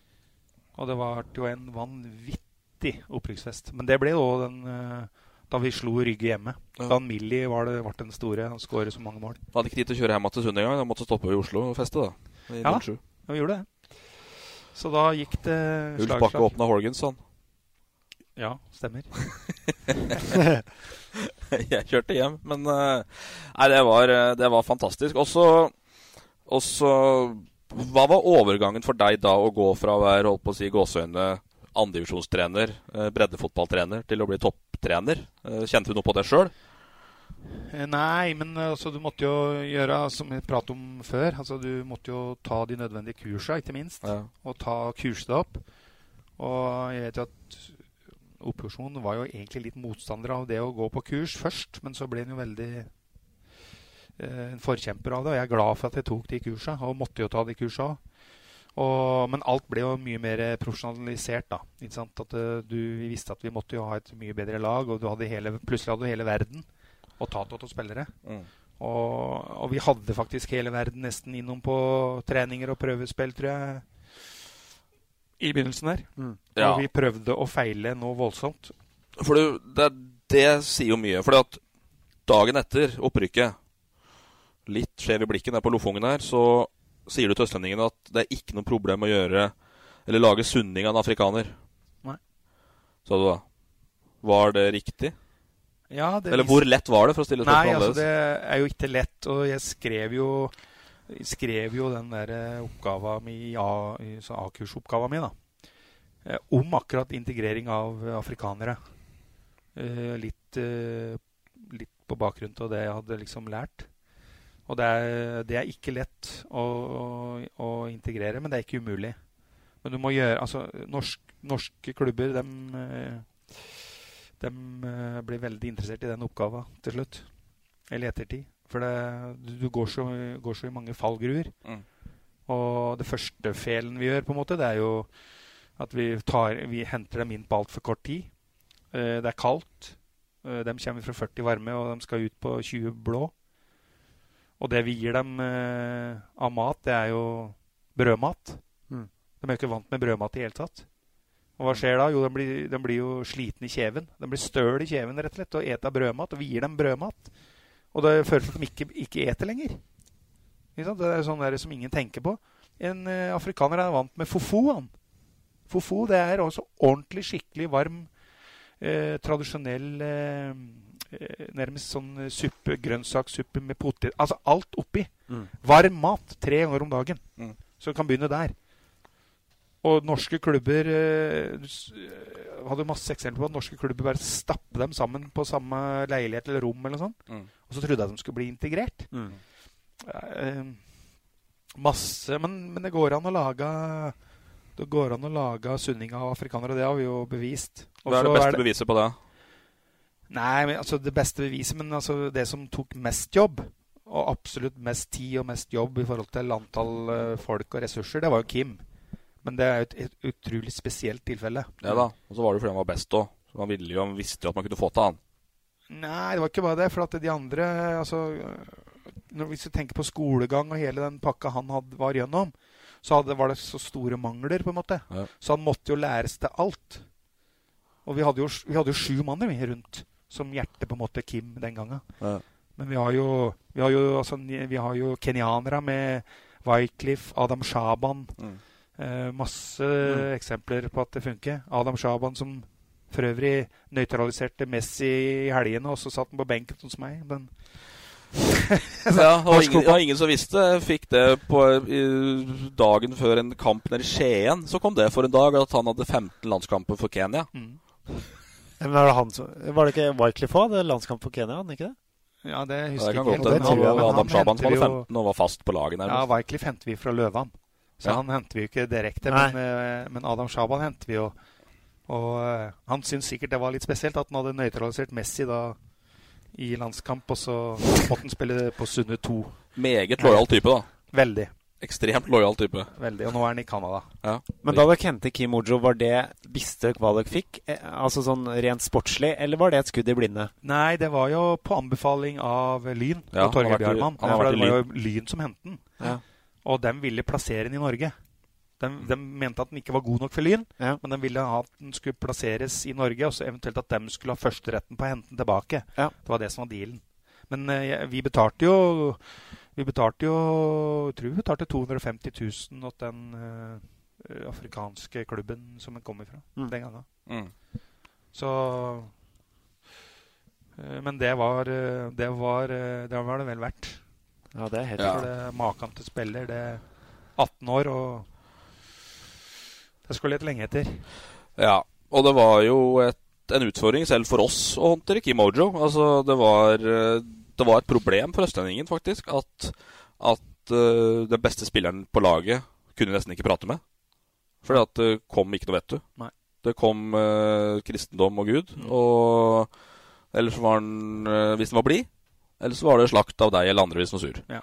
Og det var jo en vanvittig opprykksfest. Men det ble jo den uh, da vi slo Rygge hjemme. Ja. Da Millie var det, ble den store. Han skåret så mange mål. Hadde ikke tid til å kjøre hjem til Sund engang. Måtte stoppe i Oslo og feste. da Ja, vi gjorde det. Så da gikk det slag, Ulf Bakke åpna Horgans, sånn. Ja, stemmer. *laughs* jeg kjørte hjem, men uh, Nei, det var, eh, det var fantastisk. Og så Hva var overgangen for deg da å gå fra å være holdt på å si gåseøyne andredivisjonstrener, uh, breddefotballtrener, til å bli topptrener? Kjente du noe på det sjøl? Eh, nei, men altså, du måtte jo gjøre som vi pratet om før. Altså, du måtte jo ta de nødvendige kursene, ikke minst. Ja. Og ta kurset opp. Og jeg vet jo at opposisjonen var jo egentlig litt motstander av det å gå på kurs først. Men så ble en jo veldig eh, en forkjemper av det. Og jeg er glad for at jeg tok de kursene, og måtte jo ta de kursene òg. Men alt ble jo mye mer profesjonalisert. da, ikke sant? At uh, du, Vi visste at vi måtte jo ha et mye bedre lag, og hadde hele, plutselig hadde du hele verden og Tato til spillere. Mm. Og, og, vi hadde faktisk hele verden nesten innom på treninger og prøvespill, tror jeg, i begynnelsen der. Mm. Ja. Og vi prøvde å feile noe voldsomt. For det, det, sier jo mye. For dagen etter opprykket, litt skjev i blikken der på Lofungen her, så sier du til østlendingene at det er ikke noe problem å gjøre eller lage sunning av en afrikaner. Nei. Sa du da. Var det riktig? Ja, Eller hvor lett var det, for å stille Nei, altså, det er jo ikke lett. Og jeg skrev jo, skrev jo den der eh, oppgava mi, A-kursoppgava mi, da. Eh, om akkurat integrering av afrikanere. Eh, litt, litt på bakgrunn av det jeg hadde liksom lært. Og det er, det er ikke lett å, å, integrere, men det er ikke umulig. Men du må gjøre Altså, norsk, norske klubber, dem de uh, blir veldig interessert i den oppgava til slutt. Eller i ettertid. For det, du går så, går så, i mange fallgruer. Mm. Og det første felen vi gjør, på en måte, det er jo at vi, tar, vi henter dem inn på altfor kort tid. Uh, det er kaldt. Uh, de kommer fra 40 varme, og de skal ut på 20 blå. Og det vi gir dem av mat, det er jo brødmat. Mm. De er jo ikke vant med brødmat i hele tatt. Og hva skjer da? Jo, de blir, den blir jo sliten i kjeven. De blir støl i kjeven rett og slett, og eter brødmat. Og vi gir dem brødmat. Og det fører til at de ikke, ikke eter lenger. Det er sånn der som ingen tenker på. En uh, afrikaner er vant med fofo. Han. Fofo det er også ordentlig skikkelig varm, uh, tradisjonell uh, nærmest sånn suppe, grønnsakssuppe med potet Altså alt oppi. Mm. Varm mat tre ganger om dagen. Mm. Så du kan begynne der. Og norske klubber eh, eh, hadde masse eksempler på at norske klubber bare stappet dem sammen på samme leilighet eller rom. eller sånn. Mm. Og så trodde jeg de skulle bli integrert. Mm. Eh, masse men, men det går an å lage Det går an å lage sunning av afrikanere. Det har vi jo bevist. Og Hva er det beste beviset på det? Nei, men, altså det beste beviset, men altså det som tok mest jobb, og absolutt mest tid og mest jobb i forhold til antall folk og ressurser, det var jo Kim. Men det er jo et, et utrolig spesielt tilfelle. Ja da. Og så var det fordi han var best òg. Han ville jo, han visste jo at man kunne få til han. Nei, det var ikke bare det. For at de andre altså, når, Hvis du tenker på skolegang og hele den pakka han hadde, var gjennom, så hadde, var det så store mangler, på en måte. Ja. Så han måtte jo læres til alt. Og vi hadde jo, vi hadde jo sju manner rundt som hjerte på en måte Kim den gangen. Ja. Men vi har jo, vi har jo, altså, vi har jo kenyanere med Wycliffe, Adam Shaban. Mm. Eh, masse eksempler på at det funker. Adam Shaban som for øvrig nøytraliserte Messi i helgene, og så satt han på benken hos meg. Men *laughs* Ja, og ingen, ja, ingen som visste. Fikk det på i, dagen før en kamp nede i Skien. Så kom det for en dag at han hadde 15 landskamper for Kenya. Mm. *laughs* Men var, det han som, var det ikke Wycliffe hadde Landskamp for Kenya, han ikke det? Ja, det Ja, husker det jeg kan ikke men Det han, han- Adam han Shaban som henter hadde vi jo- 15 og var fast på laget Ja, nærmest. Wycliffe henter vi fra Løvan. Så Ja. han henter vi jo ikke direkte. Men, eh, men Adam Shaban henter vi jo. Og eh, han syntes sikkert det var litt spesielt at han hadde nøytralisert Messi da i landskamp, og så måtte han spille på Sunne 2. Meget lojal type, da. Veldig. Ekstremt lojal type. Veldig. Og nå er han i Canada. Ja. Men da dere hentet Kim Ojo, var det Visste dere hva dere fikk? Eh, Altså sånn rent sportslig, eller var det et skudd i blinde? Nei, det var jo på anbefaling av Lyn Ja, og Torgeir i- Bjarmann. han har For vært det var jo Lyn som hentet den. Ja. Og de ville plassere den i Norge. De, de mente at den ikke var god nok for Lyn, Ja. men de ville ha at den skulle plasseres i Norge, og så eventuelt at de skulle ha førsteretten på å hente den tilbake. Ja. Det var det som var dealen. Men eh, vi betalte jo Vi betalte jo Jeg tror vi betalte 250 000 til den eh, afrikanske klubben som den kom ifra Mm. den gangen. Mm. Så eh, Men det var eh, Det var, eh, det var det vel verdt. Ja, det er helt Ja. For det maken til spiller, det er 18 år, og det skulle litt lenge etter. Ja, og det var jo et, en utfordring selv for oss å håndtere Kim Ojo. Altså, det var, eh, det var et problem for østlendingen, faktisk, at, at uh, den beste spilleren på laget kunne nesten ikke prate med. Fordi at det kom ikke noe vet du. Nei. Det kom uh, kristendom og Gud, og eller så var han uh, hvis han var blid, eller så var det slakt av deg eller andre hvis noe var sur. Ja.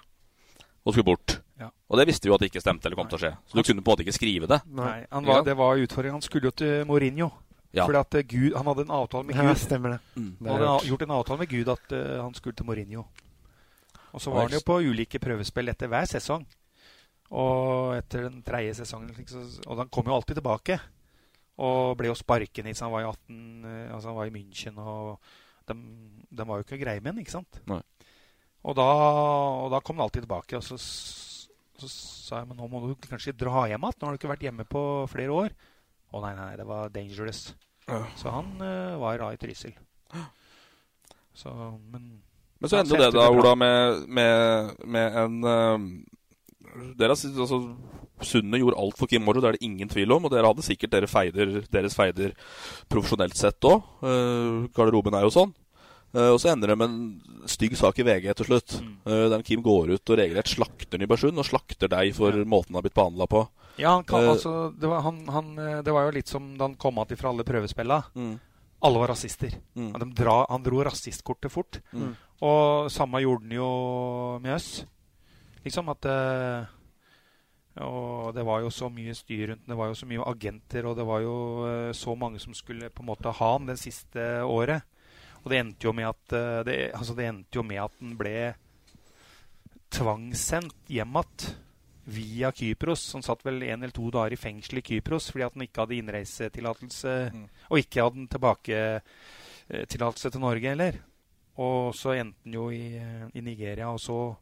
Og skulle bort. Ja. Og det visste vi jo at det ikke stemte eller kom til å skje. Så du kunne på en måte ikke skrive det. Nei, han var, det var utfordringen. Han skulle jo til Mourinho. Ja. Fordi at eh, Gud, han hadde en avtale med Ja, Gud. stemmer det. Mm. Han hadde gjort en avtale med Gud at uh, han skulle til Mourinho. Og så var han jo på ulike prøvespill etter hver sesong. Og etter den tredje sesongen liksom, Og han kom jo alltid tilbake. Og ble jo sparken hit, så han var i 18 eh, Altså han var i München, og de, de var jo ikke greie med ikke sant? Nei. Og da, og da kom han alltid tilbake. Og så, så sa jeg men nå må du kanskje dra hjem igjen. Nå har du ikke vært hjemme på flere år. Å nei, nei, det var dangerous. Ja. Så han uh, var da i Trysil. Så, men Men så endte det da. Ola, med, med, med en uh, dere, altså, Sundet gjorde alt for Kim Morrow, det er det ingen tvil om. Og dere hadde sikkert dere feider, deres feider profesjonelt sett òg. garderoben er jo sånn. Uh, og så ender det med en stygg sak i VG til slutt. Mm. Uh, der Kim går ut og regelrett slakter Nybergsund, og slakter deg for måten han har blitt behandla på. Ja, han, kan, Eh, altså, det, var, han, han, eh, det var jo litt som da han kom att fra alle prøvespilla. Mm. Alle var rasister. Mm. Dra, han dro rasistkortet fort. Mm. Og samme gjorde han jo med oss. Liksom at uh, Og det var jo så mye styr rundt den. Det var jo så mye agenter, og det var jo uh, så mange som skulle på en måte ha han det siste året. Og det endte jo med at uh, det, altså det endte jo med at den ble tvangssendt hjem igjen via Kypros. Han satt vel en eller to dager i fengsel i Kypros fordi at han ikke hadde innreisetillatelse, Mm. og ikke hadde tilbaketillatelse til Norge heller. Og så endte han jo i, i Nigeria, og så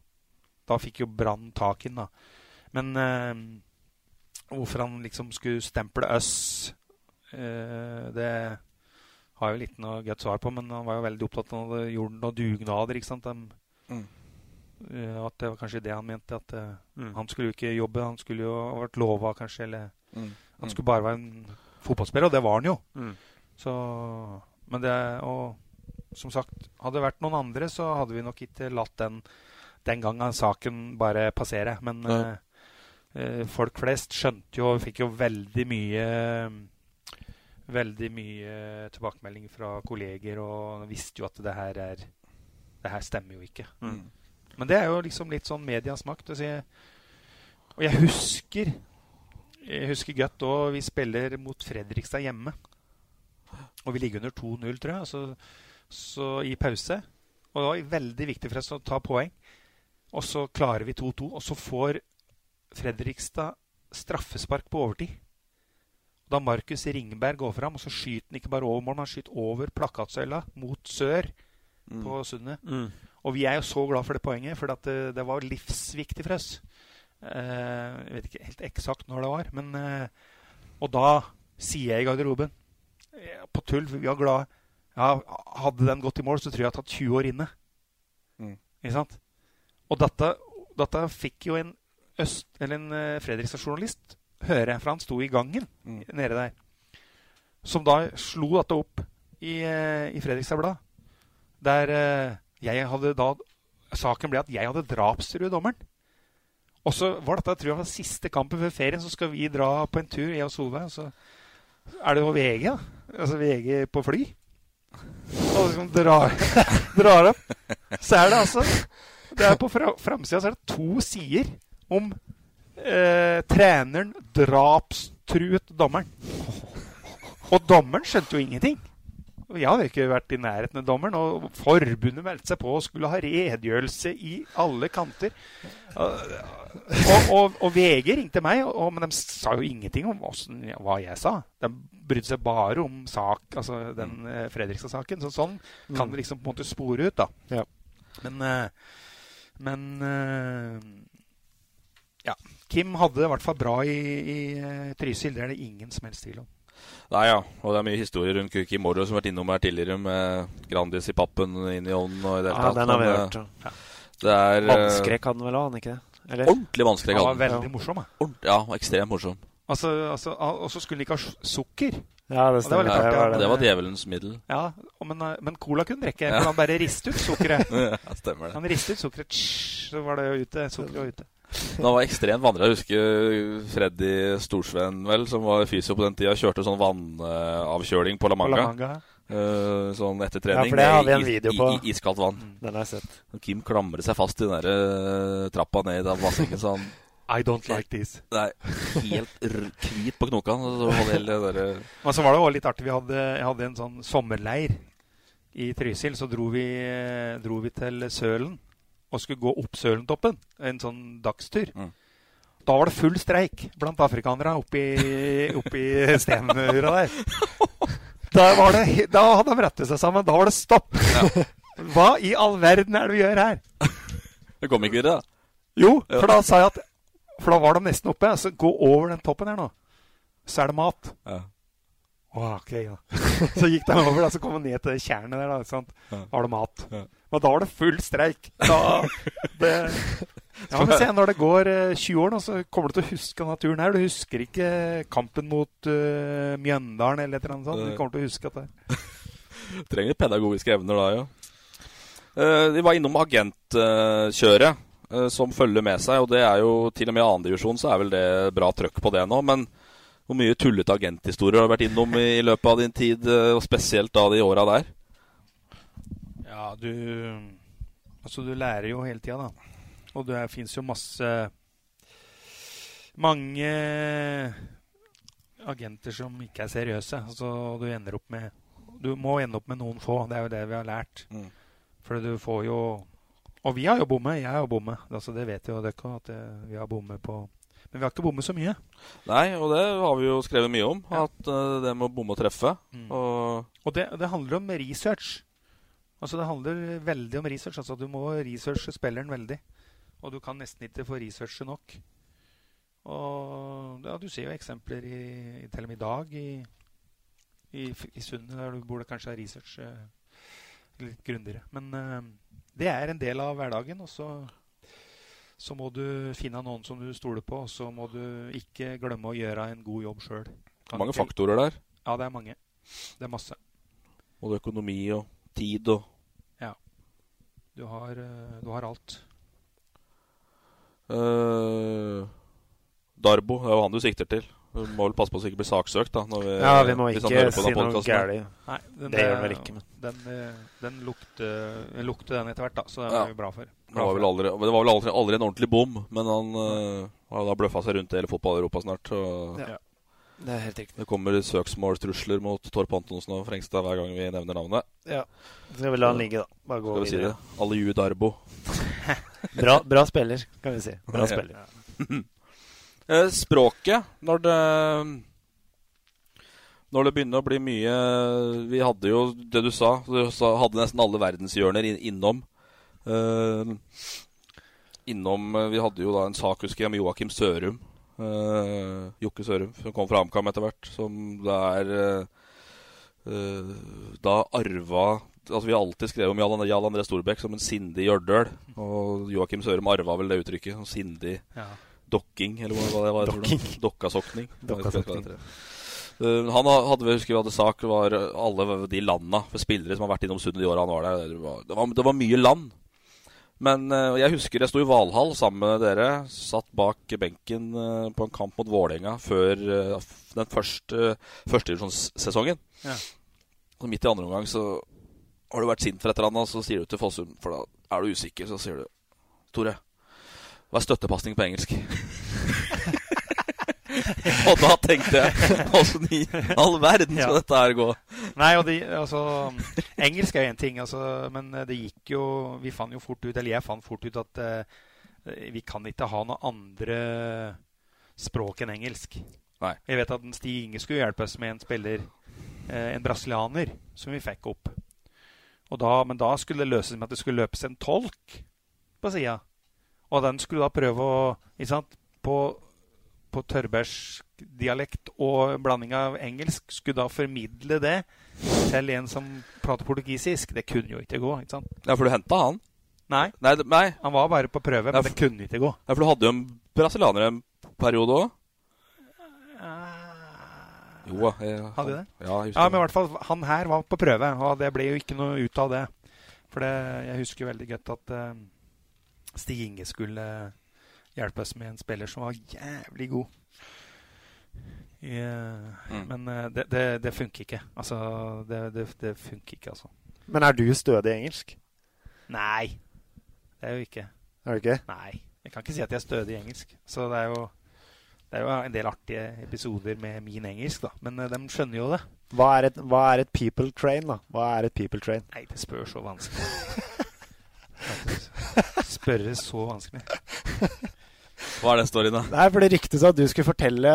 Da fikk jo Brann tak i den, da. Men eh, hvorfor han liksom skulle stemple oss, eh, det har jo litt noe godt svar på, men han var jo veldig opptatt av at gjorde noen dugnader. ikke sant? De, Mm. eh, at det var kanskje det han mente. At eh, Mm. han skulle jo ikke jobbe, han skulle jo ha vært lova, kanskje. Eller Mm. han Mm. skulle bare være en fotballspiller, og det var han jo. Mm. Så Men det Og som sagt, hadde det vært noen andre, så hadde vi nok ikke latt den den gangen saken bare passere. Men ja. eh, eh, folk flest skjønte jo Fikk jo veldig mye Veldig mye tilbakemelding fra kolleger og visste jo at det her er Det her stemmer jo ikke. Mm. Men det er jo liksom litt sånn medias makt. si. Og jeg husker Jeg husker godt òg vi spiller mot Fredrikstad hjemme. Og vi ligger under 2-0, tror jeg, så, så i pause. Og det var veldig viktig for oss å ta poeng. Og så klarer vi 2-2, og så får Fredrikstad straffespark på overtid. Da Markus Ringberg går fram, og så skyter han ikke bare over mål, han skyter over plakatsøyla mot sør Mm. på Sundet. Mm. Og vi er jo så glad for det poenget, for det, det var livsviktig for oss. Eh, jeg vet ikke helt eksakt når det var, men eh, Og da sier jeg i garderoben eh, På tull, vi var glade. Ja, hadde den gått i mål, så tror jeg jeg hadde tatt 20 år inne. Mm. Ikke sant? Og dette, dette fikk jo en øst, eller en eh, Fredrikstad-journalist høre, for han sto i gangen Mm. nede der. Som da slo dette opp i, eh, i Fredrikstad Blad. Der eh, jeg hadde da Saken ble at jeg hadde drapstrua dommeren. Og så var dette tror jeg var siste kampen før ferien, så skal vi dra på en tur, jeg og Solveig. Og så er det jo VG, da. Altså VG på fly. Og liksom drar, *laughs* drar opp. Så er det altså Det er På fra, framsida så er det to sider om eh, treneren drapstruet dommeren. Og dommeren skjønte jo ingenting. Jeg hadde ikke vært i nærheten av dommeren, og forbundet meldte seg på og skulle ha redegjørelse i alle kanter. Og, og, og VG ringte meg, og, men de sa jo ingenting om hvordan, hva jeg sa. De brydde seg bare om sak, altså den eh, Fredrikstad-saken. Så sånn kan det liksom på en måte spore ut, da. Ja. Men, eh, men eh, ja. Kim hadde det i hvert fall bra i, i eh, Trysil. Det er det ingen som helst tvil om. Nei, ja. Og det er mye historie rundt Kuki Moro som har vært innom her tidligere, med Grandis i pappen inn i ånden og i det hele Ja, tatt. den har vi hørt. eh, Ja. Det er Vannskrekk hadde han vel òg, han ikke det? Eller? Ordentlig vannskrekk. Han var veldig morsom. Ja, ekstremt morsom. Altså, altså, og så skulle de ikke ha sukker. Ja, det det var litt stemmer. artig, ja. Det var djevelens middel. Ja, og men, eh, men cola kunne drikke, Ja. han bare riste ut sukkeret. *laughs* ja, stemmer det. Han riste ut sukkeret, så var det ute. Sukkeret var ute. Men han var ekstremt vandrer. Jeg husker Freddy Storsveen, vel, som var fysio på den tida, kjørte sånn vannavkjøling på La Manga. La Manga. Uh, sånn etter Ja, trening for det har vi en video i- på. i- iskaldt vann. Den har jeg sett. Kim klamret seg fast i den der uh, trappa ned i det bassenget, så han I don't like this. Nei, helt r- hvit på knokene. Så hele der, Men så var det også litt artig. Vi hadde, jeg hadde en sånn sommerleir i Trysil. Så dro vi, dro vi til Sølen og skulle gå opp Sølentoppen. En sånn dagstur. Mm. Da var det full streik blant afrikanere oppi, oppi stenmura der. *laughs* Da, var det, da hadde de rettet seg sammen. Da var det stopp! Hva i all verden er det vi gjør her? Det kom ikke videre, da. Jo, for da sa jeg at For da var de nesten oppe. Så gå over den toppen her nå. Så er det mat. Ja. Oh, ok, ja. *laughs* Så gikk de over, da, så kom de ned til tjernet der. Da, sant? Ja. var det mat. Ja. Men da var det full streik. Da, det, ja, men se, når det går eh, 20 år, nå, så kommer du til å huske denne turen her. Du husker ikke kampen mot uh, Mjøndalen eller et eller annet sånt. Du kommer til å huske at det *laughs* Trenger pedagogiske evner da, ja. Eh, de var innom agentkjøret eh, som følger med seg, og det er jo til og med i andredivisjon så er vel det bra trøkk på det nå. Men hvor mye tullete agenthistorier har du vært innom i, i løpet av din tid, eh, og spesielt da de åra der? Ja, du Altså, du lærer jo hele tida, da. Og det fins jo masse Mange agenter som ikke er seriøse. Altså, du ender opp med Du må ende opp med noen få. Det er jo det vi har lært. Mm. For du får jo Og vi har jo bommet. Jeg har bommet. Altså, det vet jo dere at det- vi har bommet på Men vi har ikke bommet så mye. Nei, og det har vi jo skrevet mye om. At uh, det med å bomme og treffe. Mm. Og Og det, det handler om research. Altså Det handler veldig om research. Altså Du må researche spilleren veldig. Og du kan nesten ikke få researche nok. Og ja, Du ser jo eksempler i, i til og med i dag i, i, i Sundet, der du burde kanskje ha research uh, litt grundigere. Men uh, det er en del av hverdagen. Og så, så, må du finne noen som du stoler på, og så må du ikke glemme å gjøre en god jobb sjøl. Mange faktorer der? Ja, det er mange. Det er masse. Både økonomi og tid og Ja. Du har, du har alt. Uh, Darbo, det er jo han du sikter til. Du må vel passe på så ikke blir saksøkt. da vi, Ja, vi må ikke si noe galt. Det gjør vi vel ikke. Men. Den, eh, den lukter, lukter den etter hvert, da, så det er ja. vi bra for. Bra det var vel aldri, det var vel aldri, aldri en ordentlig bom, men han uh, har da bløffa seg rundt i hele fotball-Europa snart. Og, ja. Det er helt riktig. Det kommer søksmålstrusler mot Torp Antonsen og Frengstad hver gang vi nevner navnet. Ja, Skal vi la han ligge, da. Bare gå Skal vi videre. si det? Aliu Darbo. *laughs* bra, bra, spiller, kan vi si. Bra spiller. *laughs* Eh, språket, når det Når det begynner å bli mye Vi hadde jo det du sa. Du hadde nesten alle verdenshjørner innom. Uh, innom Vi hadde jo da en sak, husker jeg, med Joakim Sørum. Uh, Jokke Sørum, som kom fra AMCAM etter hvert. Som det er uh, Da arva Altså Vi har alltid skrevet om Jarl, Jarl André Storbekk som en sindig gjørdøl. Og Joakim Sørum arva vel det uttrykket. Sindig ja. Dokking, eller hva det var. Dokking. Dokkasokning. Dokkasokning. Uh, han hadde vi husker vi hadde sak var alle de landa for spillere som har vært innom Sundet de åra han var der. Det var, det var, det var mye land. Men uh, jeg husker jeg sto i Valhall sammen med dere. Satt bak benken uh, på en kamp mot Vålerenga før den første førstedivisjonssesongen. Ja. Og midt i andre omgang så har du vært sint for et eller annet, så sier du til Fossum For da er du usikker, så sier du Tore, hva er støttepasning på engelsk? *laughs* og da tenkte jeg Åssen i all verden skal ja. dette her gå? Nei, og de, altså Engelsk er én ting, altså, men det gikk jo Vi fant jo fort ut, eller jeg fant fort ut, at uh, vi kan ikke ha noe andre språk enn engelsk. Nei. Jeg vet at Stig Inge skulle hjelpe oss med en spiller, uh, en brasilianer, som vi fikk opp. Da, men da skulle det løses med at det skulle løpes en tolk på sida. Og den skulle da prøve å sant, På, på tørrbærsk dialekt og blanding av engelsk skulle da formidle det til en som prater portugisisk. Det kunne jo ikke gå. ikke sant? Ja, For du henta han? Nei. nei, nei. Han var bare på prøve, men ja, for, det kunne ikke gå. Ja, For du hadde jo en brasilianer en periode òg? Jo, jeg, Hadde de det? Ja, ja, men i hvert fall, han her var på prøve, og det ble jo ikke noe ut av det. For det, jeg husker veldig godt at uh, Stig Inge skulle hjelpe oss med en spiller som var jævlig god. I, uh, mm. Men det, det, det, funker ikke. Altså, det, det, det, funker ikke, altså. Men er du stødig i engelsk? Nei. Det er jo ikke. Er du ikke? Nei. Jeg kan ikke si at jeg er stødig i engelsk. Så det er jo det er jo en del artige episoder med min engelsk, da. Men uh, de skjønner jo det. Hva er, et, hva er, et, people train, da? Hva er et people train? Nei, det spør så vanskelig. *laughs* Spørre så vanskelig. Hva er den storyen, da? Nei, for Det ryktes at du skulle fortelle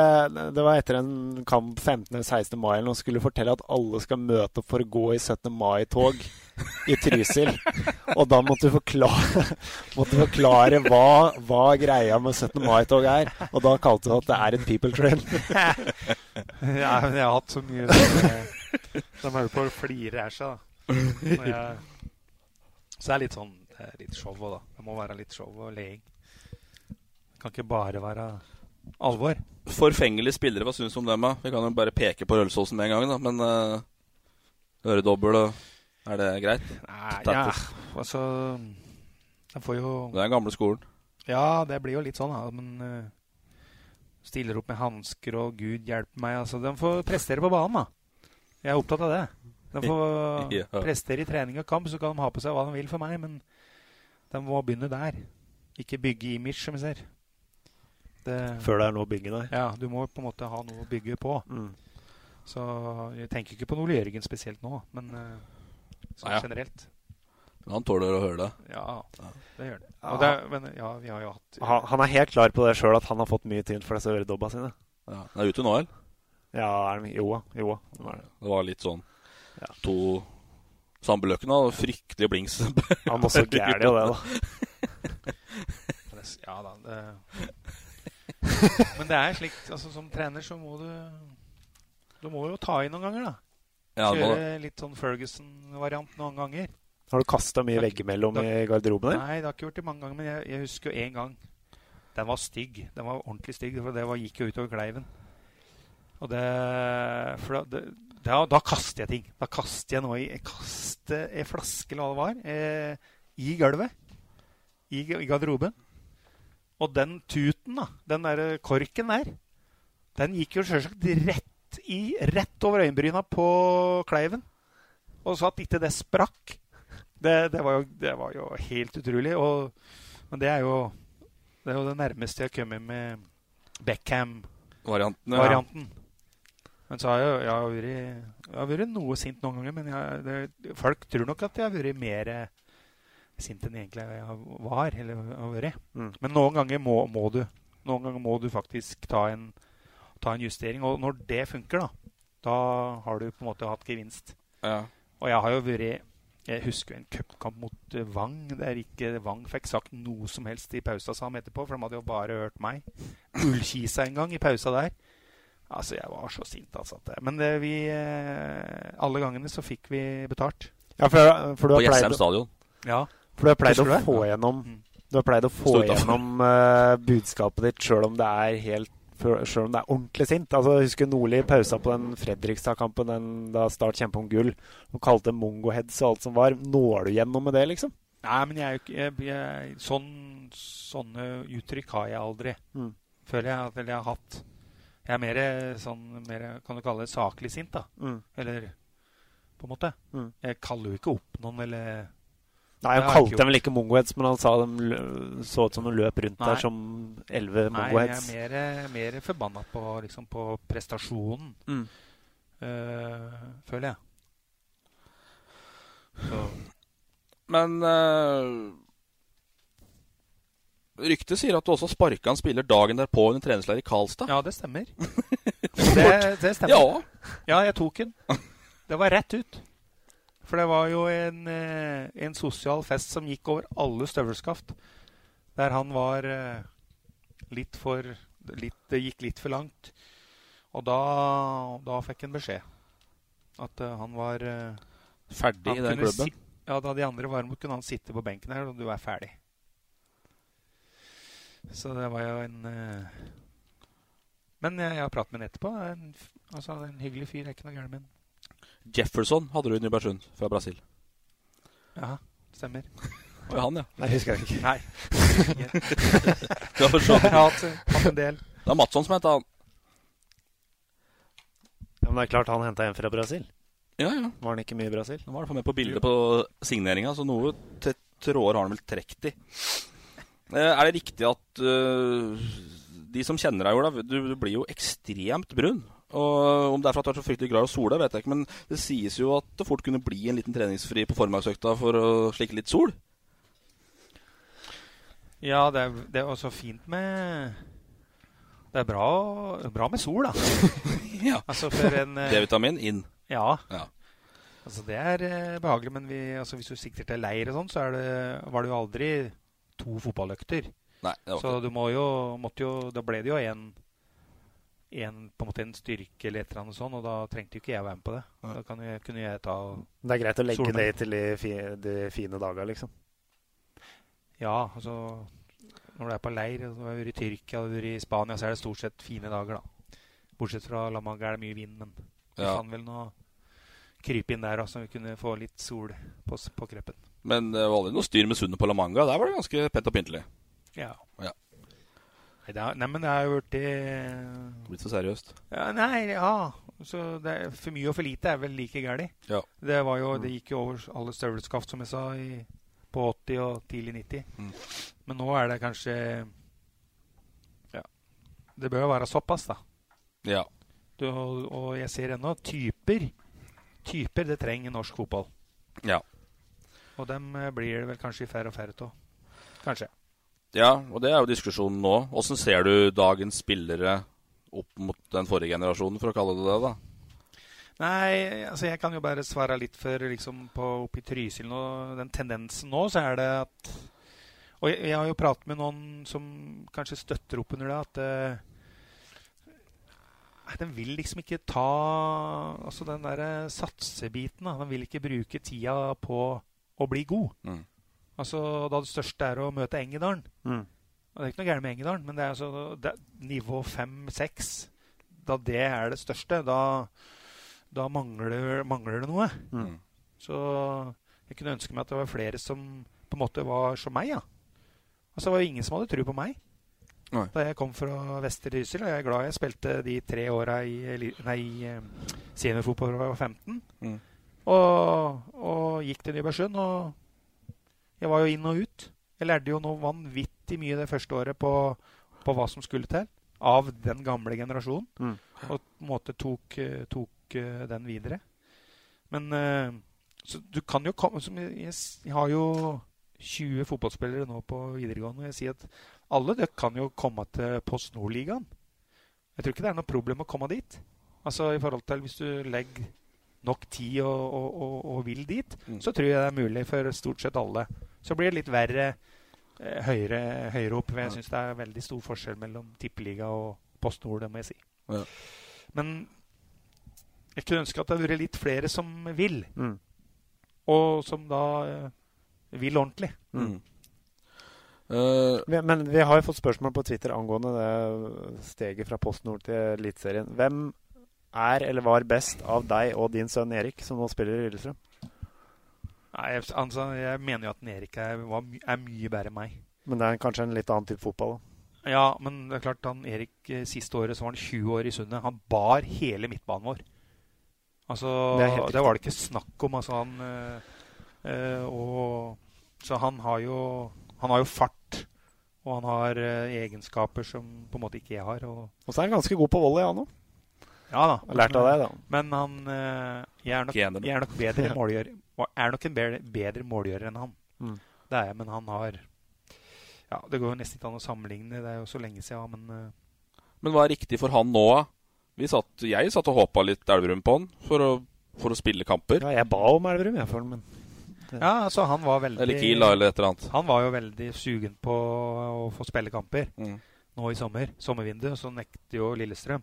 Det var etter en kamp 15. eller 16. mai og skulle fortelle at alle skal møte opp for å gå i 17. mai-tog i Trysil. Og da måtte du forklare, måtte forklare hva, hva, greia med 17. mai-tog er. Og da kalte du at det er en people train. ja, men jeg har hatt så mye De holder på å flire her seg, da. så det er litt sånn det er litt show òg, da. Det må være litt show og leing. Det kan ikke bare være alvor. Forfengelige spillere, hva syns du om dem? da? Vi kan jo bare peke på Rølsåsen med en gang, da. Men uh, øredobbel, er det greit? Nei, ja, altså De får jo Det er den gamle skolen. Ja, det blir jo litt sånn, da. Men uh, stiller opp med hansker og 'Gud hjelpe meg'. Altså, de får prestere på banen, da. Jeg er opptatt av det. De *laughs* får ja. prestere i trening og kamp, så kan de ha på seg hva de vil for meg, men de må begynne der. Ikke bygge image, som vi ser. Det, Før det er noe å bygge, der? Ja, du må på en måte ha noe å bygge på. Mm. Så jeg tenker ikke på Ole Jørgen spesielt nå, men uh, sånn ja. generelt. Men han tåler å høre det? Ja, det gjør det. det men ja, vi har jo hatt Han, han er helt klar på det sjøl, at han har fått mye tyn for disse øredobba sine. Ja. Han er ute nå, eller? Ja, jo, jo. Det var, det var litt sånn ja. To Sambeløkken har fryktelig blings. Han var så gæren jo det, da. *laughs* ja da, det Men det er slik altså, Som trener så må du Du må jo ta i noen ganger, da. Ja, må litt sånn Ferguson-variant noen ganger. Har du kasta mye veggimellom i garderoben der? Nei, det har ikke gjort det mange ganger, men jeg, jeg husker jo én gang. Den var stygg. Den var ordentlig stygg, for det var, gikk jo utover kleiven. Og det For da, det, da, da kaster jeg ting. Da kaster jeg noe i Jeg kaster en flaske, eller hva det var, eh, i gulvet. I, i garderoben. Og den tuten, da, den der korken der, den gikk jo selvsagt rett, i, rett over øyenbryna på Kleiven. Og så at ikke det sprakk. Det, det, var jo, det var jo helt utrolig. Og, men det er jo det er jo det nærmeste jeg har kommet med Varianten, ja. Men så har jeg, jeg, har vært, noe sint noen ganger. Men jeg, det, folk tror nok at jeg har vært mer sint enn egentlig jeg var. Eller har vært. Mm. Men noen ganger må, må du Noen ganger må du faktisk ta en, ta en justering. Og når det funker, da, da har du på en måte hatt gevinst. Ja. Og jeg har jo vært Jeg husker en cupkamp mot Wang Vang, der ikke Vang fikk sagt noe som helst i pausa, sa han etterpå, for de hadde jo bare hørt meg. Ullkisa en gang i pausa der. Altså, jeg var så sint, altså. at Men det, vi eh, Alle gangene så fikk vi betalt. Ja, for, for du På Jessheim stadion. Ja. For du har pleid å få gjennom Mm. Du har pleid å få gjennom uh, budskapet ditt sjøl om det er helt Sjøl om det er ordentlig sint. Altså, jeg husker Nordli pausa på den Fredrikstad-kampen da Start kjempa om gull. Og kalte det mongoheads og alt som var. Når du gjennom med det, liksom? Nei, men jeg er jo ikke jeg, jeg, sånn, Sånne uttrykk har jeg aldri. Mm. Føler jeg at jeg har hatt. Jeg er mer sånn mer, Kan du kalle det saklig sint, da? Mm. Eller på en måte. Mm. Jeg kaller jo ikke opp noen, eller Nei, Han kalte dem vel ikke mongoheads, men han sa de så ut som de løp rundt Nei. der som elleve Nei, jeg er mer, mer forbanna på, liksom, på prestasjonen. Mm. uh, føler jeg. Så Men uh, Ryktet sier at du også sparka en spiller dagen derpå under treningsleir i Karlstad. Ja, det stemmer. *laughs* det, det stemmer. Ja. Ja, jeg tok den. Det var rett ut. For det var jo en, eh, en sosial fest som gikk over alle støvelskaft. Der han var eh, litt for litt, Det gikk litt for langt. Og da, da fikk han beskjed. At eh, han var Ferdig han i den klubben? si- ja, da de andre var med, kunne han sitte på benken her, og du er ferdig. Så det var jo en uh... Men jeg, jeg har pratet med ham etterpå. En, altså, en hyggelig fyr. Er ikke noe gærent med ham. Jefferson hadde du i Nybergsund fra Brasil. Ja, stemmer. Og han, ja. Nei, husker jeg ikke. Nei. *laughs* Du har forstått. Jeg har hatt, hatt en del. Det er Matsson som heter han. Ja, men det er klart han henta en fra Brasil. Ja, ja. Var han ikke mye i Brasil? Han var i med på bildet på signeringa, så noe tråder har han vel trukket i. Eh, Er det riktig at uh, de som kjenner deg, Olav, du, du blir jo ekstremt brun? Og Om det er for at du er så fryktelig glad i å sole, vet jeg ikke, men det sies jo at det fort kunne bli en liten treningsfri på formiddagsøkta for å slikke litt sol. Ja, det er, det er også fint med Det er bra, bra med sol, da. *laughs* ja. Altså for en eh, D-vitamin inn. Ja. Ja. Altså det er eh, behagelig, men vi, altså, hvis du sikter til leir og sånn, så er det, var det jo aldri to fotballøkter. Nei, det var så du må jo, måtte jo Da ble det jo en, en, på en måte en styrke eller et eller annet sånt, og da trengte jo ikke jeg være med på det. Da kan jeg, kunne jeg ta Det er greit å legge solbriller. det til de, fine, de fine dager, liksom. Ja, altså Når du er på leir, og du har vært i Tyrkia og i Spania, så er det stort sett fine dager, da. Bortsett fra La Manga er det mye vind, men vi Ja. fant vel noe krype inn der, da, så vi kunne få litt sol på, på kreppen. Men det var aldri noe styr med sundet på La Manga. Der var det ganske pent og pyntelig. Ja. Ja. Nei, men det har jo blitt Blitt for seriøst. ja, Nei, ja. Så det er, for mye og for lite er vel like galt. Ja. Det, var jo, det gikk jo over alle støvelskaft, som jeg sa, i, på 80- og tidlig 90. Mm. Men nå er det kanskje Ja. Det bør jo være såpass, da. Ja. Du, og, og jeg ser ennå typer Typer det trenger norsk fotball. Ja. Og dem eh, blir det vel kanskje færre og færre av. Kanskje. Ja, og det er jo diskusjonen nå. Åssen ser du dagens spillere opp mot den forrige generasjonen, for å kalle det det? da? Nei, altså jeg kan jo bare svare litt for liksom på oppe i Trysil nå. Den tendensen nå, så er det at Og jeg, jeg har jo pratet med noen som kanskje støtter opp under det, at uh, Den vil liksom ikke ta altså den der satsebiten. Da. Den vil ikke bruke tida på å bli god. Mm. Altså, Da det største er å møte Engedalen. Mm. Og Det er ikke noe gærent med Engedalen, men det er altså det, nivå fem-seks. Da det er det største, da, da mangler, mangler det noe. Mm. Så jeg kunne ønske meg at det var flere som på en måte var som meg. Ja. Altså, det var jo ingen som hadde tro på meg Nei. da jeg kom fra Vestre Trysil. Og jeg er glad jeg spilte de tre åra i, nei, i eh, seniorfotball da jeg var 15. Mm. Og, og gikk til Nybergsund. Og jeg var jo inn og ut. Jeg lærte jo noe vanvittig mye det første året på, på hva som skulle til. Av den gamle generasjonen. Mm. Og på en måte tok, tok eh, den videre. Men eh, så du kan jo komme jeg, jeg har jo 20 fotballspillere nå på videregående, og jeg sier at alle dere kan jo komme til Post Nord-ligaen. Jeg tror ikke det er noe problem å komme dit. Altså i forhold til hvis du legger nok tid og, og, og, og vil dit, Mm. så tror jeg det er mulig for stort sett alle. Så blir det litt verre eh, høyere, høyere opp. Men Jeg syns det er veldig stor forskjell mellom tippeliga og Post Nord, det må jeg si. Ja. Men jeg kunne ønske at det hadde vært litt flere som vil, Mm. og som da eh, vil ordentlig. Mm. Uh, Vi- Men vi har jo fått spørsmål på Twitter angående det steget fra Post Nord til Eliteserien. Hvem er eller var best av deg og din sønn Erik, som nå spiller i Lillestrøm? Nei, altså, jeg mener jo at Erik er, er mye bedre enn meg. Men det er kanskje en litt annen type fotball? da. Ja, men det er klart han Erik eh, siste året så var han 20 år i Sundet. Han bar hele midtbanen vår. Altså, Det det, var det ikke snakk om. Altså, han, eh, og, så han har jo Han har jo fart, og han har øh, egenskaper som på en måte ikke jeg har. Og, Og så er han ganske god på volley, han òg. Ja da. Lært av deg, da. Men han eh, jeg, er nok, jeg er nok bedre målgjører Er nok en bedre, bedre målgjører enn han. Mm. Det er jeg, men han har Ja, Det går jo nesten ikke an å sammenligne, det er jo så lenge siden, men uh. Men hva er riktig for han nå? da? Vi satt, jeg satt og håpa litt Elverum på han for å, for å spille kamper. Ja, jeg ba om Elverum, jeg, for han, men Ja, altså han var veldig Eller Kiel, eller et eller annet. Han var jo veldig sugen på å få spille kamper Mm. nå i sommer. Sommervinduet. Så nekter jo Lillestrøm.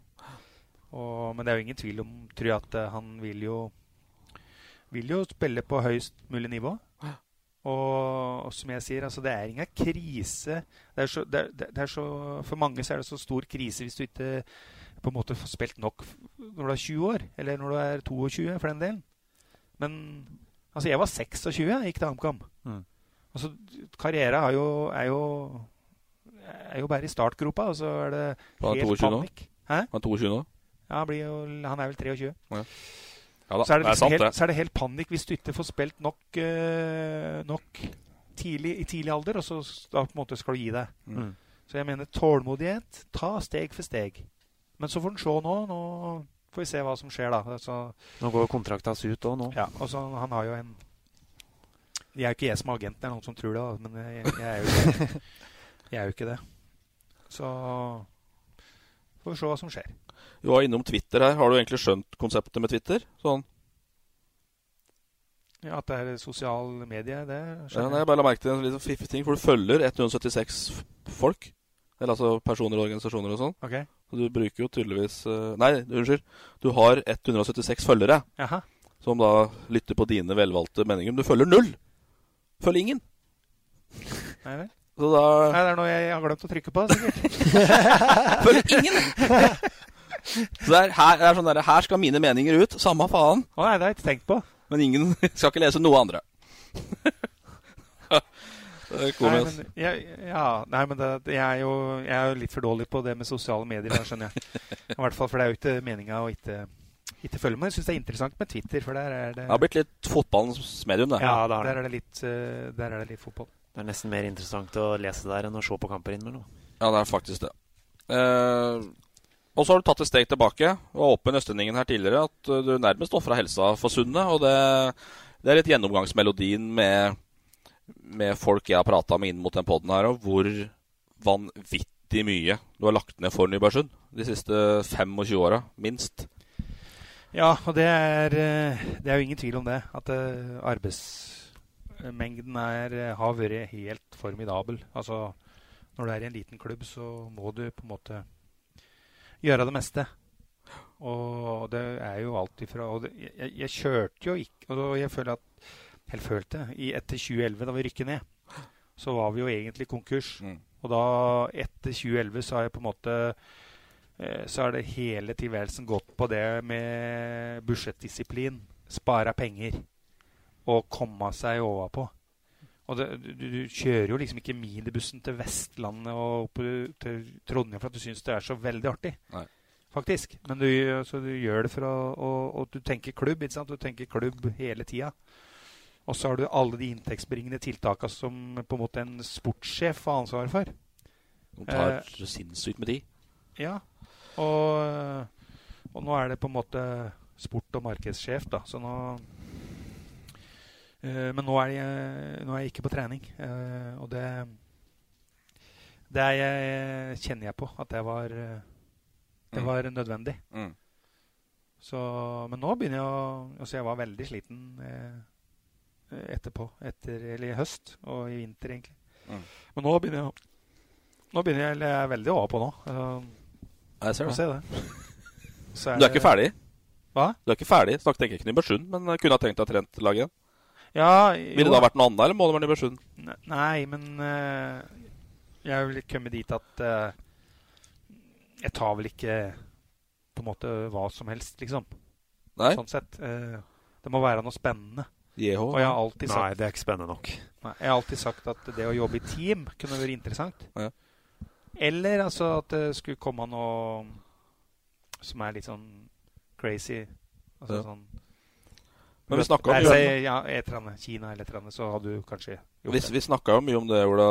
Og, men det er jo ingen tvil om, tror jeg, at eh, han vil jo Vil jo spille på høyest mulig nivå. Og, og som jeg sier, altså det er ingen krise. Det er så, det er, det er så, for mange så er det så stor krise hvis du ikke på en måte får spilt nok når du er 20 år. Eller når du er 22, for den delen. Men altså, jeg var 26 jeg gikk til HamKam. Mm. Altså, Karriera er jo, er jo er jo bare i startgropa, og så er det helt 22 nå? panikk. Hæ? Han er 22 nå? Ja, han, blir jo, han er vel 23. Ja. Ja da, så, er det det er liksom sant, helt, så er det helt panikk hvis du ikke får spilt nok, uh, nok tidlig, i tidlig alder, og så da på en måte skal du gi deg. Mm. Så jeg mener tålmodighet. Ta steg for steg. Men så får en se nå. Nå får vi se hva som skjer, da. Altså, Nå går kontrakta ut òg, nå. ja, og så han har jo en Jeg er jo ikke jeg som er agent, det er noen som tror det, da, men jeg, jeg, er jo ikke, *laughs* jeg er jo ikke det. Så får vi se hva som skjer. Du var innom Twitter her. Har du egentlig skjønt konseptet med Twitter? Sånn. Ja, At det er sosial medie, det Ja, nei, jeg bare la merke til en liten fiffig ting, for du følger 176 folk. Eller altså personer og organisasjoner og sånn. Ok. Og du bruker jo tydeligvis eh, Nei, unnskyld. Du har 176 følgere Jaha. som da lytter på dine velvalgte meninger. Men du følger null! Følger ingen. Nei vel? Så da Nei, det er noe jeg har glemt å trykke på, sikkert. *laughs* Følger ingen! *laughs* Så det er, her, det er sånn der, her skal mine meninger ut. Samme faen. Å nei, det har jeg ikke tenkt på. Men ingen *laughs* skal ikke lese noe andre. *laughs* det Nei, men, jeg, ja, nei, men det, jeg, er jo, jeg er jo litt for dårlig på det med sosiale medier, da, skjønner jeg. I hvert fall, For det er jo ikke meninga å ikke, ikke følge med. Jeg syns det er interessant med Twitter, for der er det Det har blitt litt fotballens medium, det. Ja, det der er det litt, eh, der er det litt fotball. Det er nesten mer interessant å lese der enn å se på kamper innimellom. Ja, det er faktisk det. Eh, og så har du tatt et steg tilbake og åpen Østlendingen her tidligere at eh, du nærmest ofra helsa for Sundet. Og det, det er litt gjennomgangsmelodien med, med folk jeg har prata med inn mot den poden her, og hvor vanvittig mye du har lagt ned for Nybergsund de siste 25 åra, minst. Ja, og det er, eh, det er jo ingen tvil om det. At eh, arbeidsmengden er, har vært helt formidabel. Altså, når du er i en liten klubb, så må du på en måte gjøre det meste. Og det er jo alt ifra og det, jeg, jeg, kjørte jo ikke Og jeg føler at Helt følte i etter 2011, da vi rykket ned, så var vi jo egentlig konkurs. Mm. Og da, etter 2011, så har jeg på en måte eh, Så har det hele tilværelsen gått på det med budsjettdisiplin, spare penger og komme seg overpå. Og det, du, du, kjører jo liksom ikke minibussen til Vestlandet og opp til Trondheim for at du syns det er så veldig artig. Nei. Faktisk. Men du, altså, du gjør det for å og, og, du tenker klubb. ikke sant? Du tenker klubb hele tida. Og så har du alle de inntektsbringende tiltakene som på en måte en sportssjef har ansvaret for. De tar eh, sinnssykt med de. Ja. Og, og, nå er det på en måte sport- og markedssjef, da. Så nå Men nå er, jeg, nå er, jeg, ikke på trening. Uh, og det Det jeg, kjenner jeg på at det var Det mm. var nødvendig. Mm. Så, men nå begynner jeg å Altså, jeg var veldig sliten. Uh, etterpå. Etter, eller i høst og i vinter, egentlig. Mm. Men nå begynner jeg Nå begynner jeg, jeg er veldig over på nå. Jeg ser det. Det. *laughs* Er, du er ikke ferdig? Hva? Du er ikke ferdig? Snakket ikke ikke Nybergsund, men kunne ha tenkt deg trent laget igjen? Ja, Ville det da vært noe annet, eller må det være Nybergsund? Nei, men uh, jeg vil komme kommet dit at uh, jeg tar vel ikke på en måte hva som helst, liksom. Nei? Sånn sett. Uh, det må være noe spennende. Jeho, og jeg har alltid sagt, Nei, det er ikke spennende nok. Nei, jeg har alltid sagt at det å jobbe i team kunne vært interessant. Ja. Eller altså at det skulle komme noe som er litt sånn crazy. Altså ja. sånn Men vi snakka om det. Ja, etrene, Kina eller etrene, så hadde du kanskje gjort vi, det. Vi snakka jo mye om det Ola,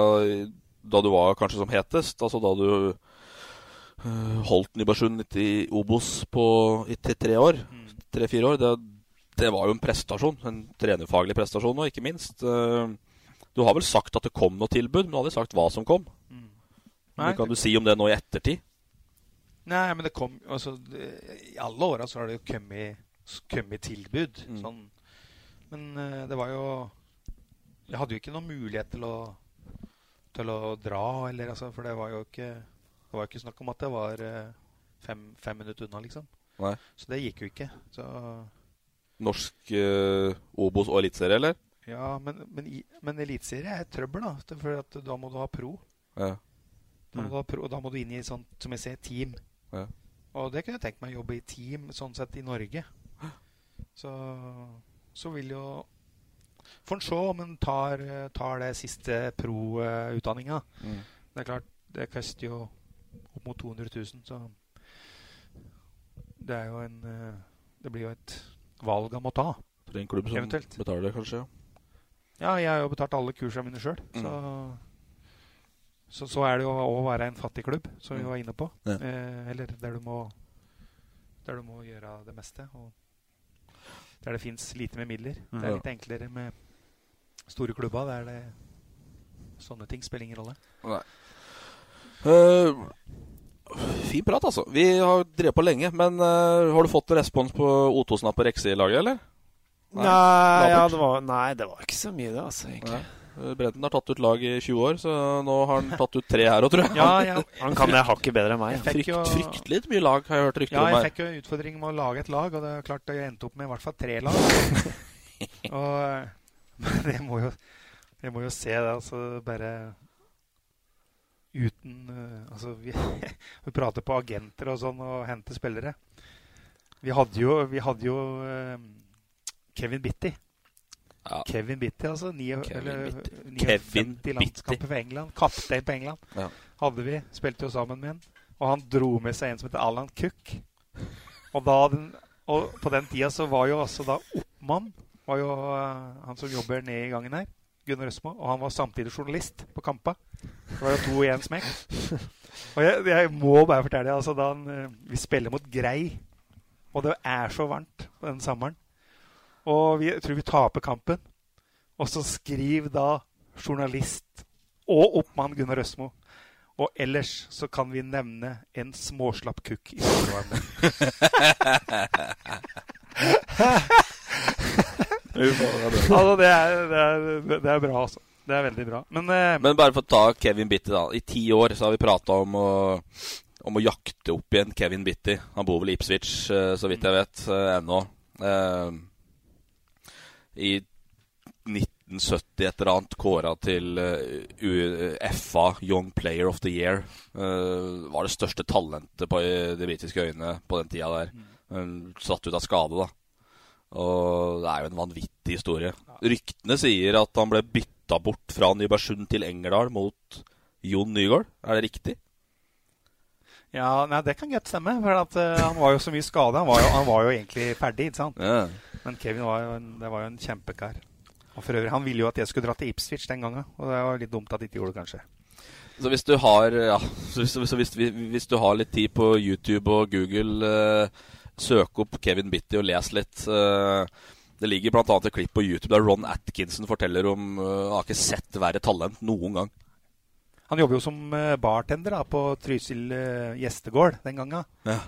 da du var kanskje som hetest. Altså da du uh, holdt Nybergsund i Obos på, i tre år. Mm. Tre-fire år. Det, det var jo en prestasjon. En trenerfaglig prestasjon òg, ikke minst. Uh, du har vel sagt at det kom noe tilbud, men du har aldri sagt hva som kom. Mm. Nei, kan du si om det nå i ettertid? Nei, men det kom altså, I alle åra så har det jo kommet, kommet tilbud. Mm. Sånn. Men uh, det var jo Jeg hadde jo ikke noen mulighet til å, til å dra, eller, altså, for det var jo ikke Det var ikke snakk om at det var uh, fem, fem minutter unna, liksom. Nei. Så det gikk jo ikke. Så norsk uh, Obos og eliteserie, eller? Ja, men, men, men eliteserie er trøbbel, da. For da må du ha pro. Ja. Da må, mm. pro, og da må du inn i sånt, som jeg ser, team. Ja. Og det kunne jeg tenkt meg å jobbe i team, sånn sett, i Norge. Så, så vil jo Får en se om en tar, tar det siste pro-utdanninga. Mm. Det er klart, det koster jo opp mot 200 000, så det er jo en Det blir jo et valg han må ta. For en klubb som Eventuelt. betaler det, kanskje? Ja, jeg har jo betalt alle kursene mine sjøl. Mm. Så, så, så, er det jo å være en fattig klubb, som vi mm. var inne på. Ja. Eh, eller der du, må, der du må gjøre det meste. Og der det fins lite med midler. Mm. Det er litt enklere med store klubber. Der det sånne ting spiller ingen rolle. Nei. Uh, fin prat, altså. Vi har drevet på lenge. Men uh, har du fått respons på Otosna på i laget, eller? Nei, nei, ja, det var, nei, det var ikke så mye, det, altså, egentlig. Nei. Eh, Brenden har tatt ut lag i 20 år, så nå har han tatt ut tre her òg, tror jeg. Ja, ja. Han kan det hakket bedre enn meg. Frykt, jo... Fryktelig mye lag, har jeg hørt rykter ja, om her. Ja, jeg fikk jo utfordring med å lage et lag, og det er klart jeg endte opp med i hvert fall tre lag. *laughs* og *laughs* det må jo, jeg må jo se det, altså bare uten uh, Altså, vi, *laughs* vi, prater på agenter og sånn og henter spillere. Vi hadde jo, vi hadde jo uh, Kevin Bitty. Ja. Kevin Bitty, altså. Ni, Kevin Bitty. 59 landskamper for England. Kaptein på England. Ja. Hadde vi. Spilte jo sammen med han. Og han dro med seg en som heter Alan Cook. Og, da den, og på den tida så var jo altså da Oppmann var jo uh, han som jobber nede i gangen her. Gunnar Østmo. Og han var samtidig journalist på Kampa. Det var jo to i én smekk. Og jeg, jeg, må bare fortelle altså da han, uh, Vi spiller mot Grei. Og det er så varmt den sommeren. Og vi, jeg tror vi taper kampen. Og så skriv da journalist og oppmann Gunnar Østmo. Og ellers så kan vi nevne en småslapp kukk i solvarmen. *laughs* altså, det er, det, er, det er bra, altså. Det er veldig bra. Men, eh, Men bare for å ta Kevin Bitty, da. I ti år så har vi prata om om å jakte opp igjen Kevin Bitty. Han bor vel i Ipswich, uh, så vidt jeg vet, uh, ennå. Uh, I 1970 et eller annet kåra til FA Young Player of the Year. var det største talentet på de britiske øyene på den tida der. satt ut av skade, da. Og det er jo en vanvittig historie. Ryktene sier at han ble bytta bort fra Nybergsund til Engerdal mot Jon Nygaard. Er det riktig? Ja, nei, Det kan godt stemme. For at, uh, Han var jo så mye skada. Han, han, var jo egentlig ferdig. ikke sant? Ja. Men Kevin var jo en, det var jo en kjempekar. Og for øvrig, Han ville jo at jeg skulle dra til Ipswich den gangen. Og det var litt dumt at de ikke gjorde det, kanskje. Så hvis du har ja, så hvis, så hvis, hvis, du har litt tid på YouTube og Google, eh, søk opp Kevin Bitty og les litt. Eh, det ligger bl.a. et klipp på YouTube der Ron Atkinson forteller om uh, har ikke sett verre talent noen gang. Han jobber jo som eh, bartender da, på Trysil uh, gjestegård den gangen. Ja.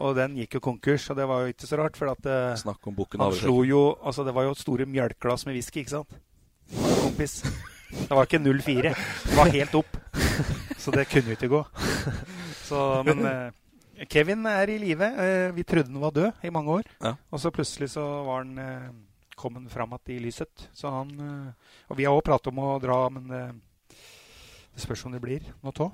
Og den gikk jo konkurs, og det var jo ikke så rart. For at uh, Snakk om boken han slo jo Altså, det var jo store mjølkeglass med whisky, ikke sant? Kompis. Det var ikke 0-4. Det var helt opp. Så det kunne jo ikke gå. Så, men eh, Kevin er i live. vi trodde han var død i mange år. Ja. Og så plutselig så var han kommet fram igjen i lyset. Så han Og vi har òg pratet om å dra, men det spørs om det blir noe tå.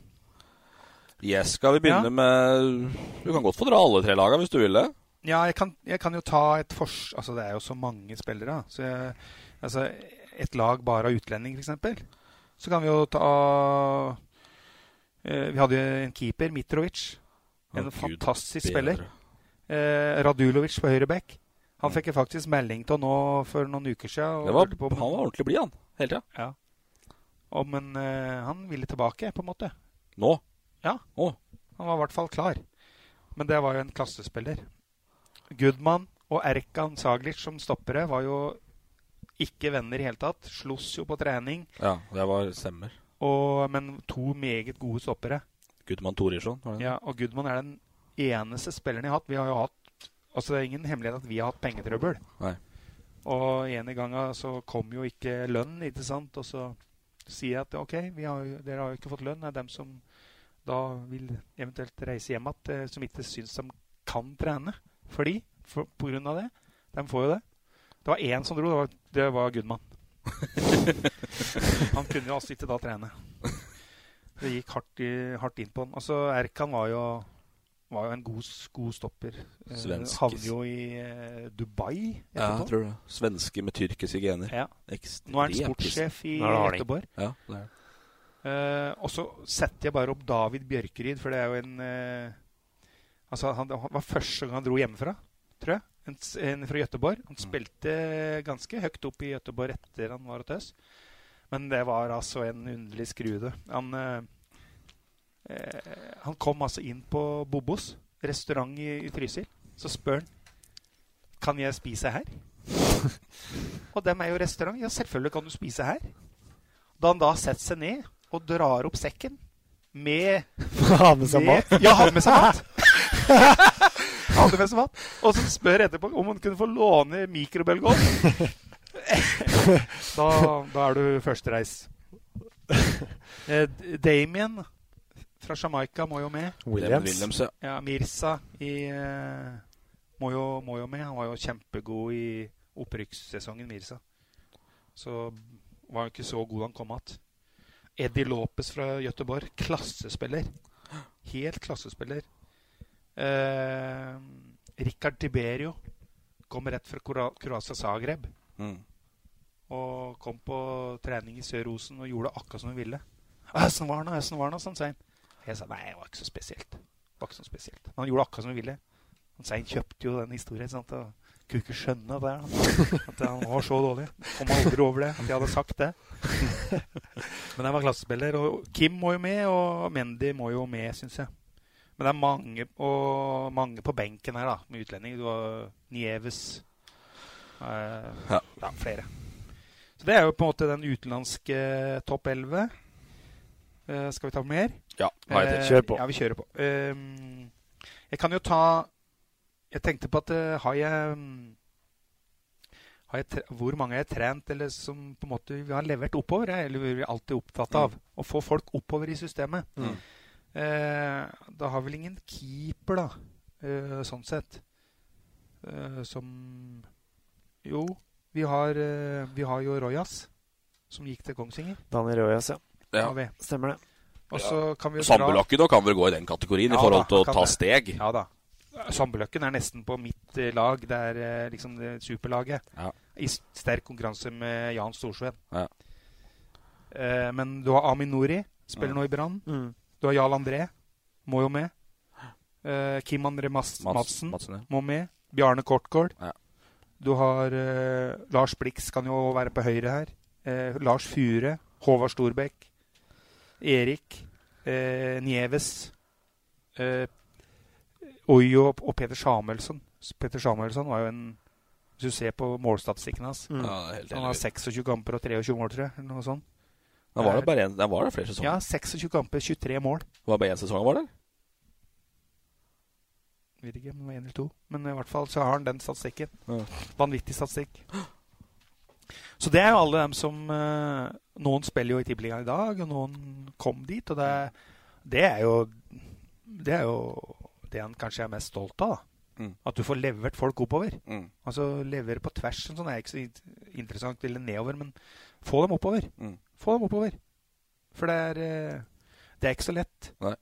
Yes, skal vi begynne ja. med Du kan godt få dra alle tre lagene hvis du vil det. Ja, jeg kan, jeg kan jo ta et fors... Altså, det er jo så mange spillere. Så jeg, altså, et lag bare av utlendinger, f.eks. Så kan vi jo ta eh, Vi hadde jo en keeper, Mitrovic. En oh, fantastisk Gud, spiller. Eh, Radulovic på høyre back. Han fikk jeg faktisk melding til nå for noen uker siden. Var, han var ordentlig blid, han. Hele tida. Ja. Og, men uh, han ville tilbake, på en måte. Nå? Ja. Oh. Han var i hvert fall klar. Men det var jo en klassespiller. Goodman og Erkan Saglic som stoppere var jo ikke venner i hele tatt. Sloss jo på trening. Ja, det var stemmer. Og, men to meget gode stoppere. Gudman Torisson. Ja, og Gudman er den eneste spilleren jeg har hatt. Vi har jo hatt Altså, det er ingen hemmelighet at vi har hatt pengetrøbbel. Nei. Og en i gangen så kom jo ikke lønn, ikke sant. Og så sier jeg at ok, har, dere har jo ikke fått lønn. Det er dem som da vil eventuelt reise hjem igjen, eh, som ikke syns de kan trene. Fordi, for, på grunn av det. De får jo det. Det var én som dro. Det var, det var Gudmann. *laughs* han kunne jo altså ikke da trene. Det gikk hardt, i, hardt inn på han. Altså, Erkan var jo var jo en god, god stopper. Eh, Svensk. Havner jo i eh, Dubai. Ja, jeg tror det. Svenske med tyrkiske gener. Ja. Nå er han sportssjef i Göteborg. Ja, det er. Uh, og så setter jeg bare opp David Bjørkeryd, for det er jo en uh, Altså, han, han, var første gang han dro hjemmefra, tror jeg. En, en fra Gøteborg. Han mm. spilte ganske høyt opp i Gøteborg etter han var hos oss. Men det var altså en underlig skrude. Han uh, han kom altså inn på Bobos restaurant i, i Trysil. Så spør han kan jeg spise her. *laughs* og dem er jo restaurant. Ja, selvfølgelig kan du spise her. Da han da setter seg ned og drar opp sekken med *laughs* Ha med seg mat? Ja, ha med seg mat. *laughs* hadde med seg mat. Og så spør etterpå om hun kunne få låne mikrobølgeovn. *laughs* da, da er du førstereis. Eh, Damien fra Jamaica må jo med. Williams. Williams ja. ja. Mirsa i, uh, må, jo, må, jo, med. Han var jo kjempegod i opprykkssesongen, Mirsa. Så var han ikke så god han kom igjen. Eddie Lopez fra Göteborg. Klassespiller. Helt klassespiller. Eh, Rikard Tiberio kom rett fra Kroatia Zagreb. Mm. Og kom på trening i Sør-Osen og gjorde akkurat som hun ville. Åssen var han, Åssen var han?' Sånn, jeg sa nei, det var ikke så spesielt. Det var ikke så spesielt. Men han gjorde akkurat som hun ville. Han Sein kjøpte jo den historien. Sant? Og kunne ikke skjønne det. *laughs* At han var så dårlig. Kom aldri over det, at jeg hadde sagt det. *laughs* Men jeg var klassespiller. Og Kim må jo med, og Mendy må jo med, syns jeg. Men det er mange, og mange på benken her da, med utlendinger. Du har Nieves. Eh, ja. ja. flere. Så det er jo på en måte den utenlandske topp 11. Uh, skal vi ta på mer? Ja, uh, kjør på. Ja, vi kjører på. Uh, jeg kan jo ta Jeg tenkte på at eh, har jeg, har jeg Hvor mange har jeg trent eller som på en måte vi har levert oppover? Eller vi er alltid opptatt av mm. å få folk oppover i systemet. Mm. Eh, da har vel ingen keeper, da, eh, sånn sett. Eh, som Jo, vi har, eh, vi har jo Rojas, som gikk til Kongsvinger. Daniel Rojas, ja. Ja. Stemmer det. Og så kan vi jo Sambulakken kan vel gå i den kategorien i forhold til da, å ta det. steg. Ja da. Sambøløkken er nesten på mitt eh, lag. Det er eh, liksom det superlaget. Ja. I sterk konkurranse med Jan Storsveen. Ja. Eh, men du har Amin Nori, spiller ja. nå i Brann. Mm. Du har Jarl André, må jo med. Eh, Kim André Mas Mats- Madsen Madsen, ja. må med. Bjarne Kortgård. Ja. Du har eh, Lars Blix kan jo være på høyre her. Eh, Lars Fure. Håvard Storbekk. Erik. Eh, Nieves. Eh, Oyo og Peter Samuelsen. Peter Samuelsen var jo en Hvis du ser på målstatistikken hans Mm. Ja, helt Han har enig. 26 kamper og 23 mål, tror jeg. Eller noe sånt. Da var det bare en, da var det flere sesonger. Ja, 26 kamper, 23 mål. Det var bare én sesong han var der? Vet ikke om det var én eller to. Men i hvert fall så har han den statistikken. Ja. Vanvittig statistikk. Så det er jo alle dem som eh, Noen spiller jo i Tippeligaen i dag, og noen kom dit. Og det, det er jo Det er jo det han kanskje er mest stolt av. Mm. At du får levert folk oppover. Mm. Altså levere på tvers sånn er ikke så interessant, eller nedover, men få dem oppover. Mm. Få dem oppover. For det er eh, Det er ikke så lett. Nei.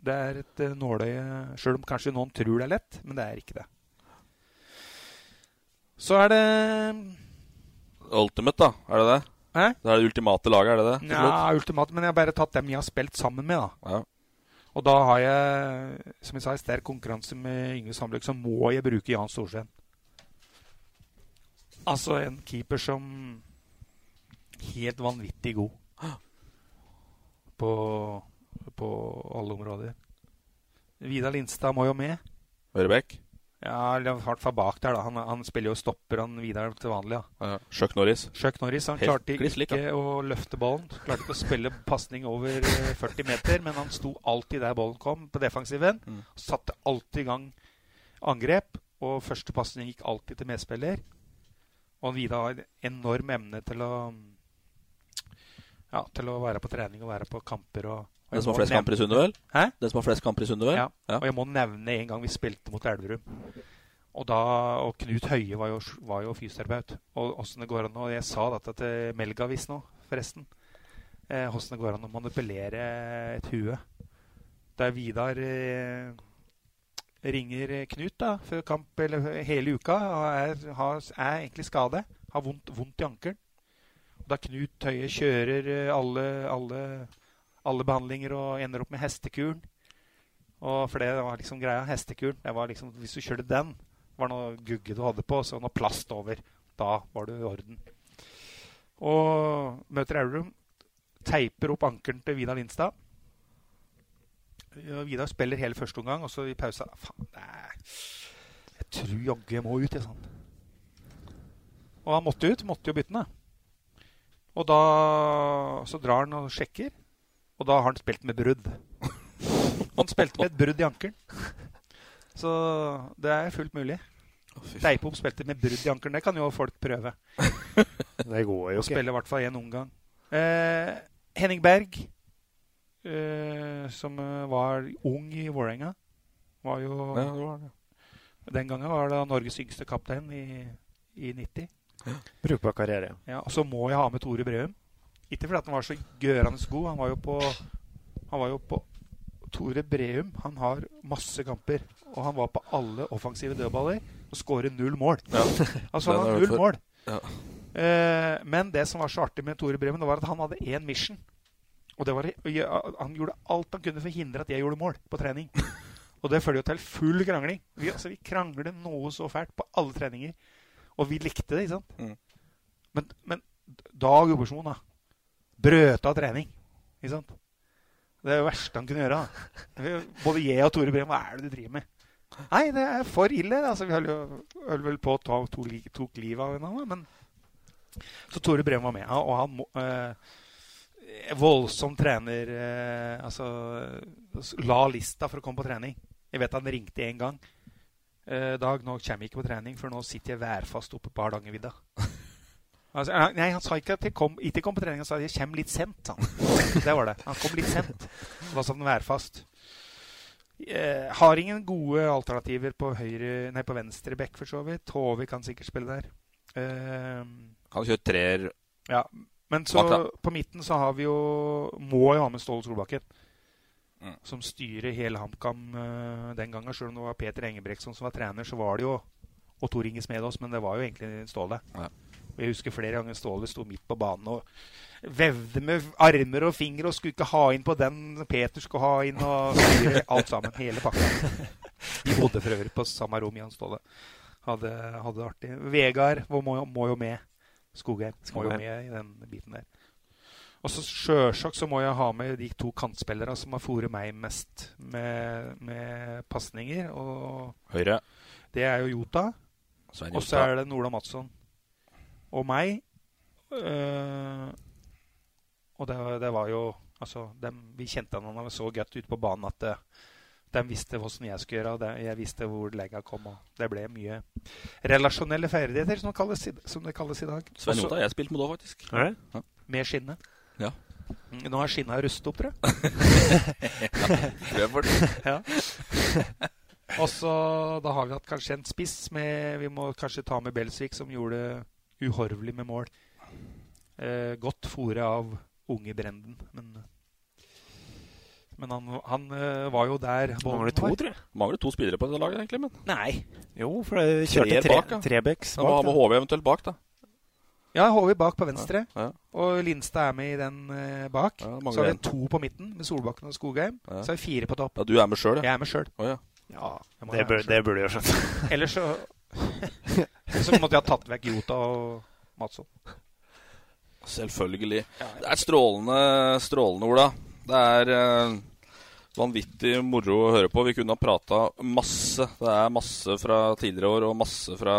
Det er et uh, nåløye Sjøl om kanskje noen tror det er lett, men det er ikke det. Så er det Ultimate, da? Er det det? Hæ? Det er det ultimate laget, er det det? Ja, ultimate, men jeg har bare tatt dem jeg har spilt sammen med. da. Ja. Og da har jeg, som jeg sa, en sterk konkurranse med Yngve Sandbløk, så må jeg bruke Jan Storsveen. Altså en keeper som helt vanvittig god på, på alle områder. Vidar Lindstad må jo med. Ørebekk? Ja, i hvert fall bak der. da. Han, han spiller jo stopper, han Vidar til vanlig. da. Ja. Chuck Norris? Chuck Norris han Helt klarte ikke lik, ikke å løfte ballen. Klarte ikke å spille pasning over eh, 40 meter, men han sto alltid der ballen kom, på defensiven. Mm. Satte alltid i gang angrep, og første pasning gikk alltid til medspiller. Og Vidar har en enorm evne til å ja, til å være på trening og være på kamper. Og Den som har flest kamper i nevne- Hæ? Den som har flest kamper i Sundevel? Ja. Ja. Og jeg må nevne en gang vi spilte mot Elverum. Og, da, og Knut Høie var jo, var jo fysioterapeut. Og åssen det går an Og jeg sa dette til Melgavis nå, forresten. Eh, Åssen det går an å manipulere et hue. Der Vidar eh, ringer Knut da, før kamp eller hele uka og er, har, er egentlig skade. Har vondt, vondt i ankelen. Da Knut Høie kjører eh, alle, alle, alle behandlinger og ender opp med hestekuren. Og for det var liksom greia. Hestekuren. Det var liksom, hvis du kjørte den, var noe gugge du hadde på, så noe plast over. Da var du i orden. Og møter Aurum. Teiper opp ankelen til Vidar Lindstad. Vidar spiller hele første omgang, og så i pausa Faen, nei, jeg tror jaggu jeg må ut, jeg, sånn. Og han måtte ut. Måtte jo bytte den. Og da så drar han og sjekker, og da har han spilt med brudd. Han spilte med et brudd i ankelen. Så det er fullt mulig. Deipop spilte med brudd i ankelen. Det kan jo folk prøve. *laughs* Det går jo ikke. spille i hvert fall én omgang. Eh, Henning Berg, eh, som var ung i Vålerenga, var jo Ja, det var det. Den gangen var det Norges yngste kaptein i, i 90. Brukbar karriere. Ja, og så må jeg ha med Tore Breum. Ikke fordi han var så gørende god. Han var jo på Han var jo på Tore Breum han har masse kamper. Og han var på alle offensive dødballer og skårer null mål. Ja. *laughs* Altså han har null mål. Ja. Eh, men det som var så artig med Tore Bremen, var at han hadde én mission. Og det var Han gjorde alt han kunne for å hindre at jeg gjorde mål på trening. Og det følger jo til full krangling. Vi, altså, vi krangler noe så fælt på alle treninger. Og vi likte det, ikke sant? Mm. Men, men Dag Obersmoen, da. Brøt av trening. Ikke sant? Det er det verste han kunne gjøre. da. Både jeg og Tore Bremen, hva er det du driver med? Nei, det er for ille. Altså, vi holdt vel på å ta, to, tok livet av hverandre, men Så Tore Bremen var med, og han eh, voldsom trener eh, Altså la lista for å komme på trening. Jeg vet han ringte én gang. Eh, Dag, nå kommer jeg ikke på trening, for nå sitter jeg værfast oppe på Hardangervidda. Altså, nei, han sa ikke at jeg kom, ikke kom på trening, han sa at jeg kommer litt sent. *laughs* Det var det. Han kom litt sent. Da sa han værfast. Eh, har ingen gode alternativer på høyre Nei, på venstre bekk, for så vidt. Håvi kan sikkert spille der. Eh, Kan kjøre treer ja. Men så på midten så har vi jo Må jo ha med Ståle Solbakken. Mm. Som styrer hele HamKam eh, den gangen. Selv om det var Peter Engebrektsson som var trener, så var det jo Og Tor Inge Smedås, men det var jo egentlig Ståle. Og Jeg husker flere ganger Ståle sto midt på banen og vevde med armer og fingre og skulle ikke ha inn på den Peter skulle ha inn, og alt sammen. Hele pakka. De bodde for øvrig på samme rom, Jan Ståle. Hadde, hadde det artig. Vegard må, må, må jo med. Skogheim må jo med i den biten der. Og så sjølsagt så må jeg ha med de to kantspillerne som har fòret meg mest med, med pasninger. Og Høyre. det er jo Jota. Og så er det Nola Madsson. Og meg. Uh, og det, det var jo Altså, dem, vi kjente hverandre så godt ute på banen at det, de visste hvordan jeg skulle gjøre, det, jeg visste hvor legga kom. Og det ble mye relasjonelle ferdigheter, som det kalles, som det kalles i dag. Svein Jota har jeg spilt med da, faktisk. Ja. Med skinnet. Ja. Mm, Nå har skinnet rustet opp, tror jeg. *laughs* Ja. Og så da har vi hatt kanskje en spiss med Vi må kanskje ta med Belsvik, som gjorde uhorvelig med mål. Eh, godt fòret av unge Brenden, men men han, han eh, var jo der Mangler to, tror jeg. Mangler to spillere på dette laget, egentlig. men Nei. Jo, for det kjørte tre, bak, ja. Trebecks Da må ha med HV eventuelt bak, da. Ja, HV bak på venstre. Ja, ja. Og Lindstad er med i den eh, bak. Ja, så har vi to på midten med Solbakken og Skogheim. Ja. Så har vi fire på topp. Ja, du er med sjøl, ja? Jeg er med sjøl. Oh, ja. Ja, Det burde jeg skjønt. Ellers så *laughs* Så måtte jeg ha tatt vekk Jota og Madsson. Selvfølgelig. Det er strålende, strålende, Ola. Det er eh, vanvittig moro å høre på. Vi kunne ha prata masse. Det er masse fra tidligere år og masse fra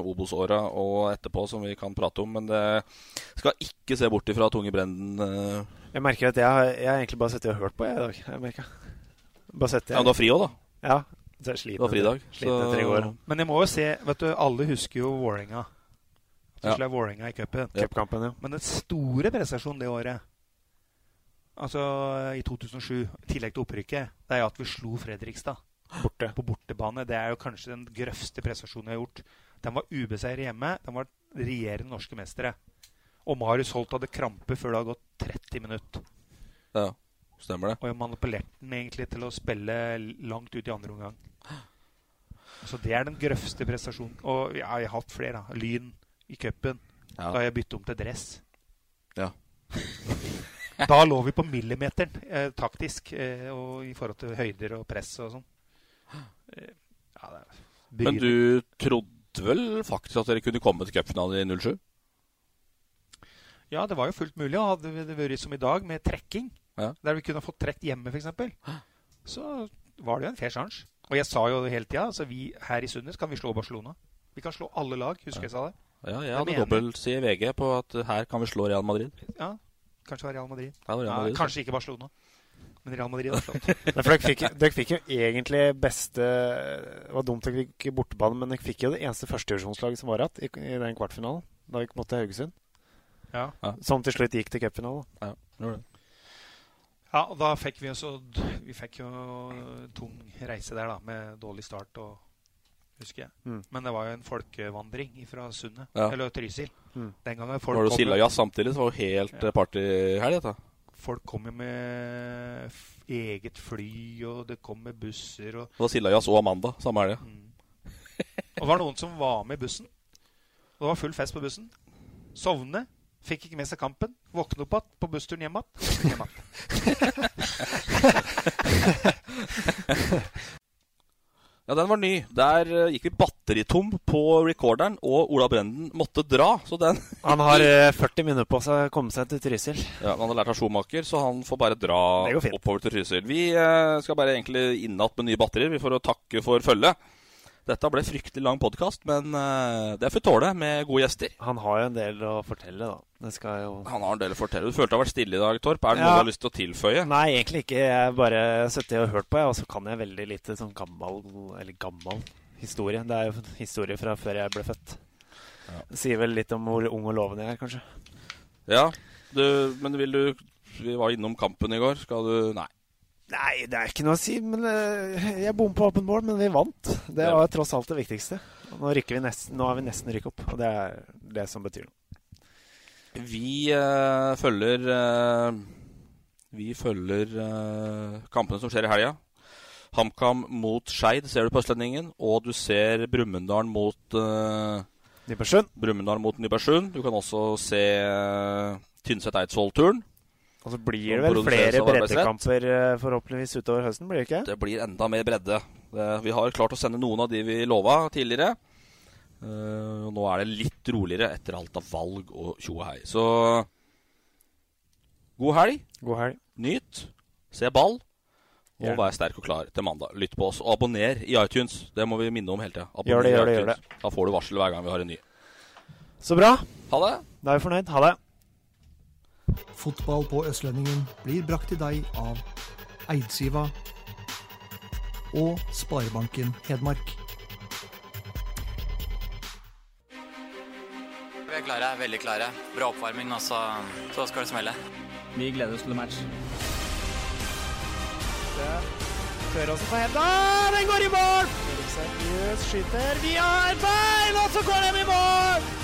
Obos-åra og etterpå som vi kan prate om. Men det skal ikke se bort ifra Tunge Brenden. eh. Jeg merker at jeg har, jeg har egentlig bare sittet og hørt på jeg, i dag. Jeg merker. Bare sett Ja, du har fri òg, da? Ja. Så jeg sliten Du har fridag, går. Men jeg må jo se vet du, Alle husker jo Vålerenga. Ja. Vålerenga i cupen. Ja. Men den store prestasjonen det året, altså i 2007, i tillegg til opprykket, det er jo at vi slo Fredrikstad Borte. på bortebane. Det er jo kanskje den grøvste prestasjonen vi har gjort. Den var ubeseiret hjemme. Den var regjerende norske mestere. Og Marius Holt hadde krampe før det hadde gått 30 minutter. Ja, stemmer det. Og jeg manipulerte den egentlig til å spille langt ut i andre omgang. Så det er den grøvste prestasjonen. Og ja, jeg har hatt flere. da. Lyn i cupen. Ja. Da har jeg byttet om til dress. Ja. *laughs* da lå vi på millimeteren eh, taktisk, eh, og i forhold til høyder og press og sånn. Eh, ja, Men du trodde vel faktisk at dere kunne komme til cupfinalen i 07? Ja, det var jo fullt mulig. Og hadde det vært som i dag, med trekking, Ja. der vi kunne fått trukket hjemme f.eks., så var det jo en fair sjanse. Og jeg sa jo det hele tida, altså vi her i Sunnes kan vi slå Barcelona. Vi kan slå alle lag, husker jeg sa det. Ja, jeg hadde dobbelt dobbeltside i VG på at her kan vi slå Real Madrid. Ja, kanskje det var Real Madrid. Ja, det Real Madrid, kanskje ikke Barcelona. Men Real Madrid har slått. *laughs* Dere fikk, dere fikk jo egentlig beste Det var dumt dere fikk bortebane, men dere fikk jo det eneste førstedivisjonslaget som var igjen i, i den kvartfinalen. Da vi måtte til Haugesund. Ja. Som til slutt gikk til cupfinalen. Ja, gjorde det. Ja, og da fikk vi også, Vi fikk jo tung reise der, da, med dårlig start og Husker jeg. Mm. Men det var jo en folkevandring fra Sundet. Ja. Eller Trysil. Mm. Den gangen folk Var det kom Silda jo- Jazz samtidig, så var det jo helt Ja. ja. partyhelg, dette. Folk kom jo med eget fly, og det kom med busser og Det var Silda Jazz og Amanda samme helg. Og det var noen som var med i bussen. Og det var full fest på bussen. Sovne. Fikk ikke med seg kampen. Våkne opp igjen på bussturen hjem igjen. *laughs* Ja, den var ny. Der eh, gikk vi batteritom på recorderen, og Ola Brenden måtte dra. Så den *laughs* Han har eh, 40 minutter på seg å komme seg til Trysil. Ja, Han har lært av Schomaker, så han får bare dra oppover til Trysil. Vi eh, skal bare egentlig inn igjen med nye batterier vi får takke for følget. Dette ble fryktelig lang podkast, men eh, det får tåle med gode gjester. Han har jo en del å fortelle, da. Jo Han har en del å fortelle. Du følte det har vært stille i dag, Torp. Er det noe du har lyst til å tilføye? Nei, egentlig ikke. Jeg har bare sittet og hørt på, jeg, og så kan jeg veldig lite sånn gammel Eller gammel historie. Det er jo historie fra før jeg ble født. Det sier vel litt om hvor ung og lovende jeg er, kanskje. Ja, du, men vil du Vi var innom kampen i går. Skal du Nei. Nei, det er ikke noe å si. Men uh, Jeg bom på åpen mål, men vi vant. Det var tross alt det viktigste. Nå, rykker vi nesten, nå er vi nesten rykk opp, og det er det som betyr noe. Vi uh, følger uh, Vi følger kampene som skjer i helga. HamKam mot Skeid ser du på Østlendingen, og du ser Brumunddal mot Nybergsund. Brumunddal mot Nybergsund. Du kan også se Tynset-Eidsvoll-turen. Og så blir det vel flere breddekamper forhåpentligvis utover høsten? blir Det ikke? Det blir enda mer bredde. Vi har klart å sende noen av de vi lova tidligere. Uh, nå er det litt roligere etter alt av valg og tjo og hei. Så god helg. God helg. Nyt. Se ball. Og vær sterk og klar til mandag. Lytt på oss. Og abonner i iTunes. Det må vi minne om hele tida. Gjør det, gjør det, gjør det. Da får du varsel hver gang vi har en ny. Så bra. Ha det. Da er vi fornøyd. Ha det. Fotball på Østlendingen blir brakt til deg av Eidsiva og Sparebanken Hedmark. Vi er klare, veldig klare. Bra oppvarming, og så, så skal det smelle. Vi gleder oss til match. Tør også på henda. Den går i mål! Seriøst skyter via har bein, og så går den i mål!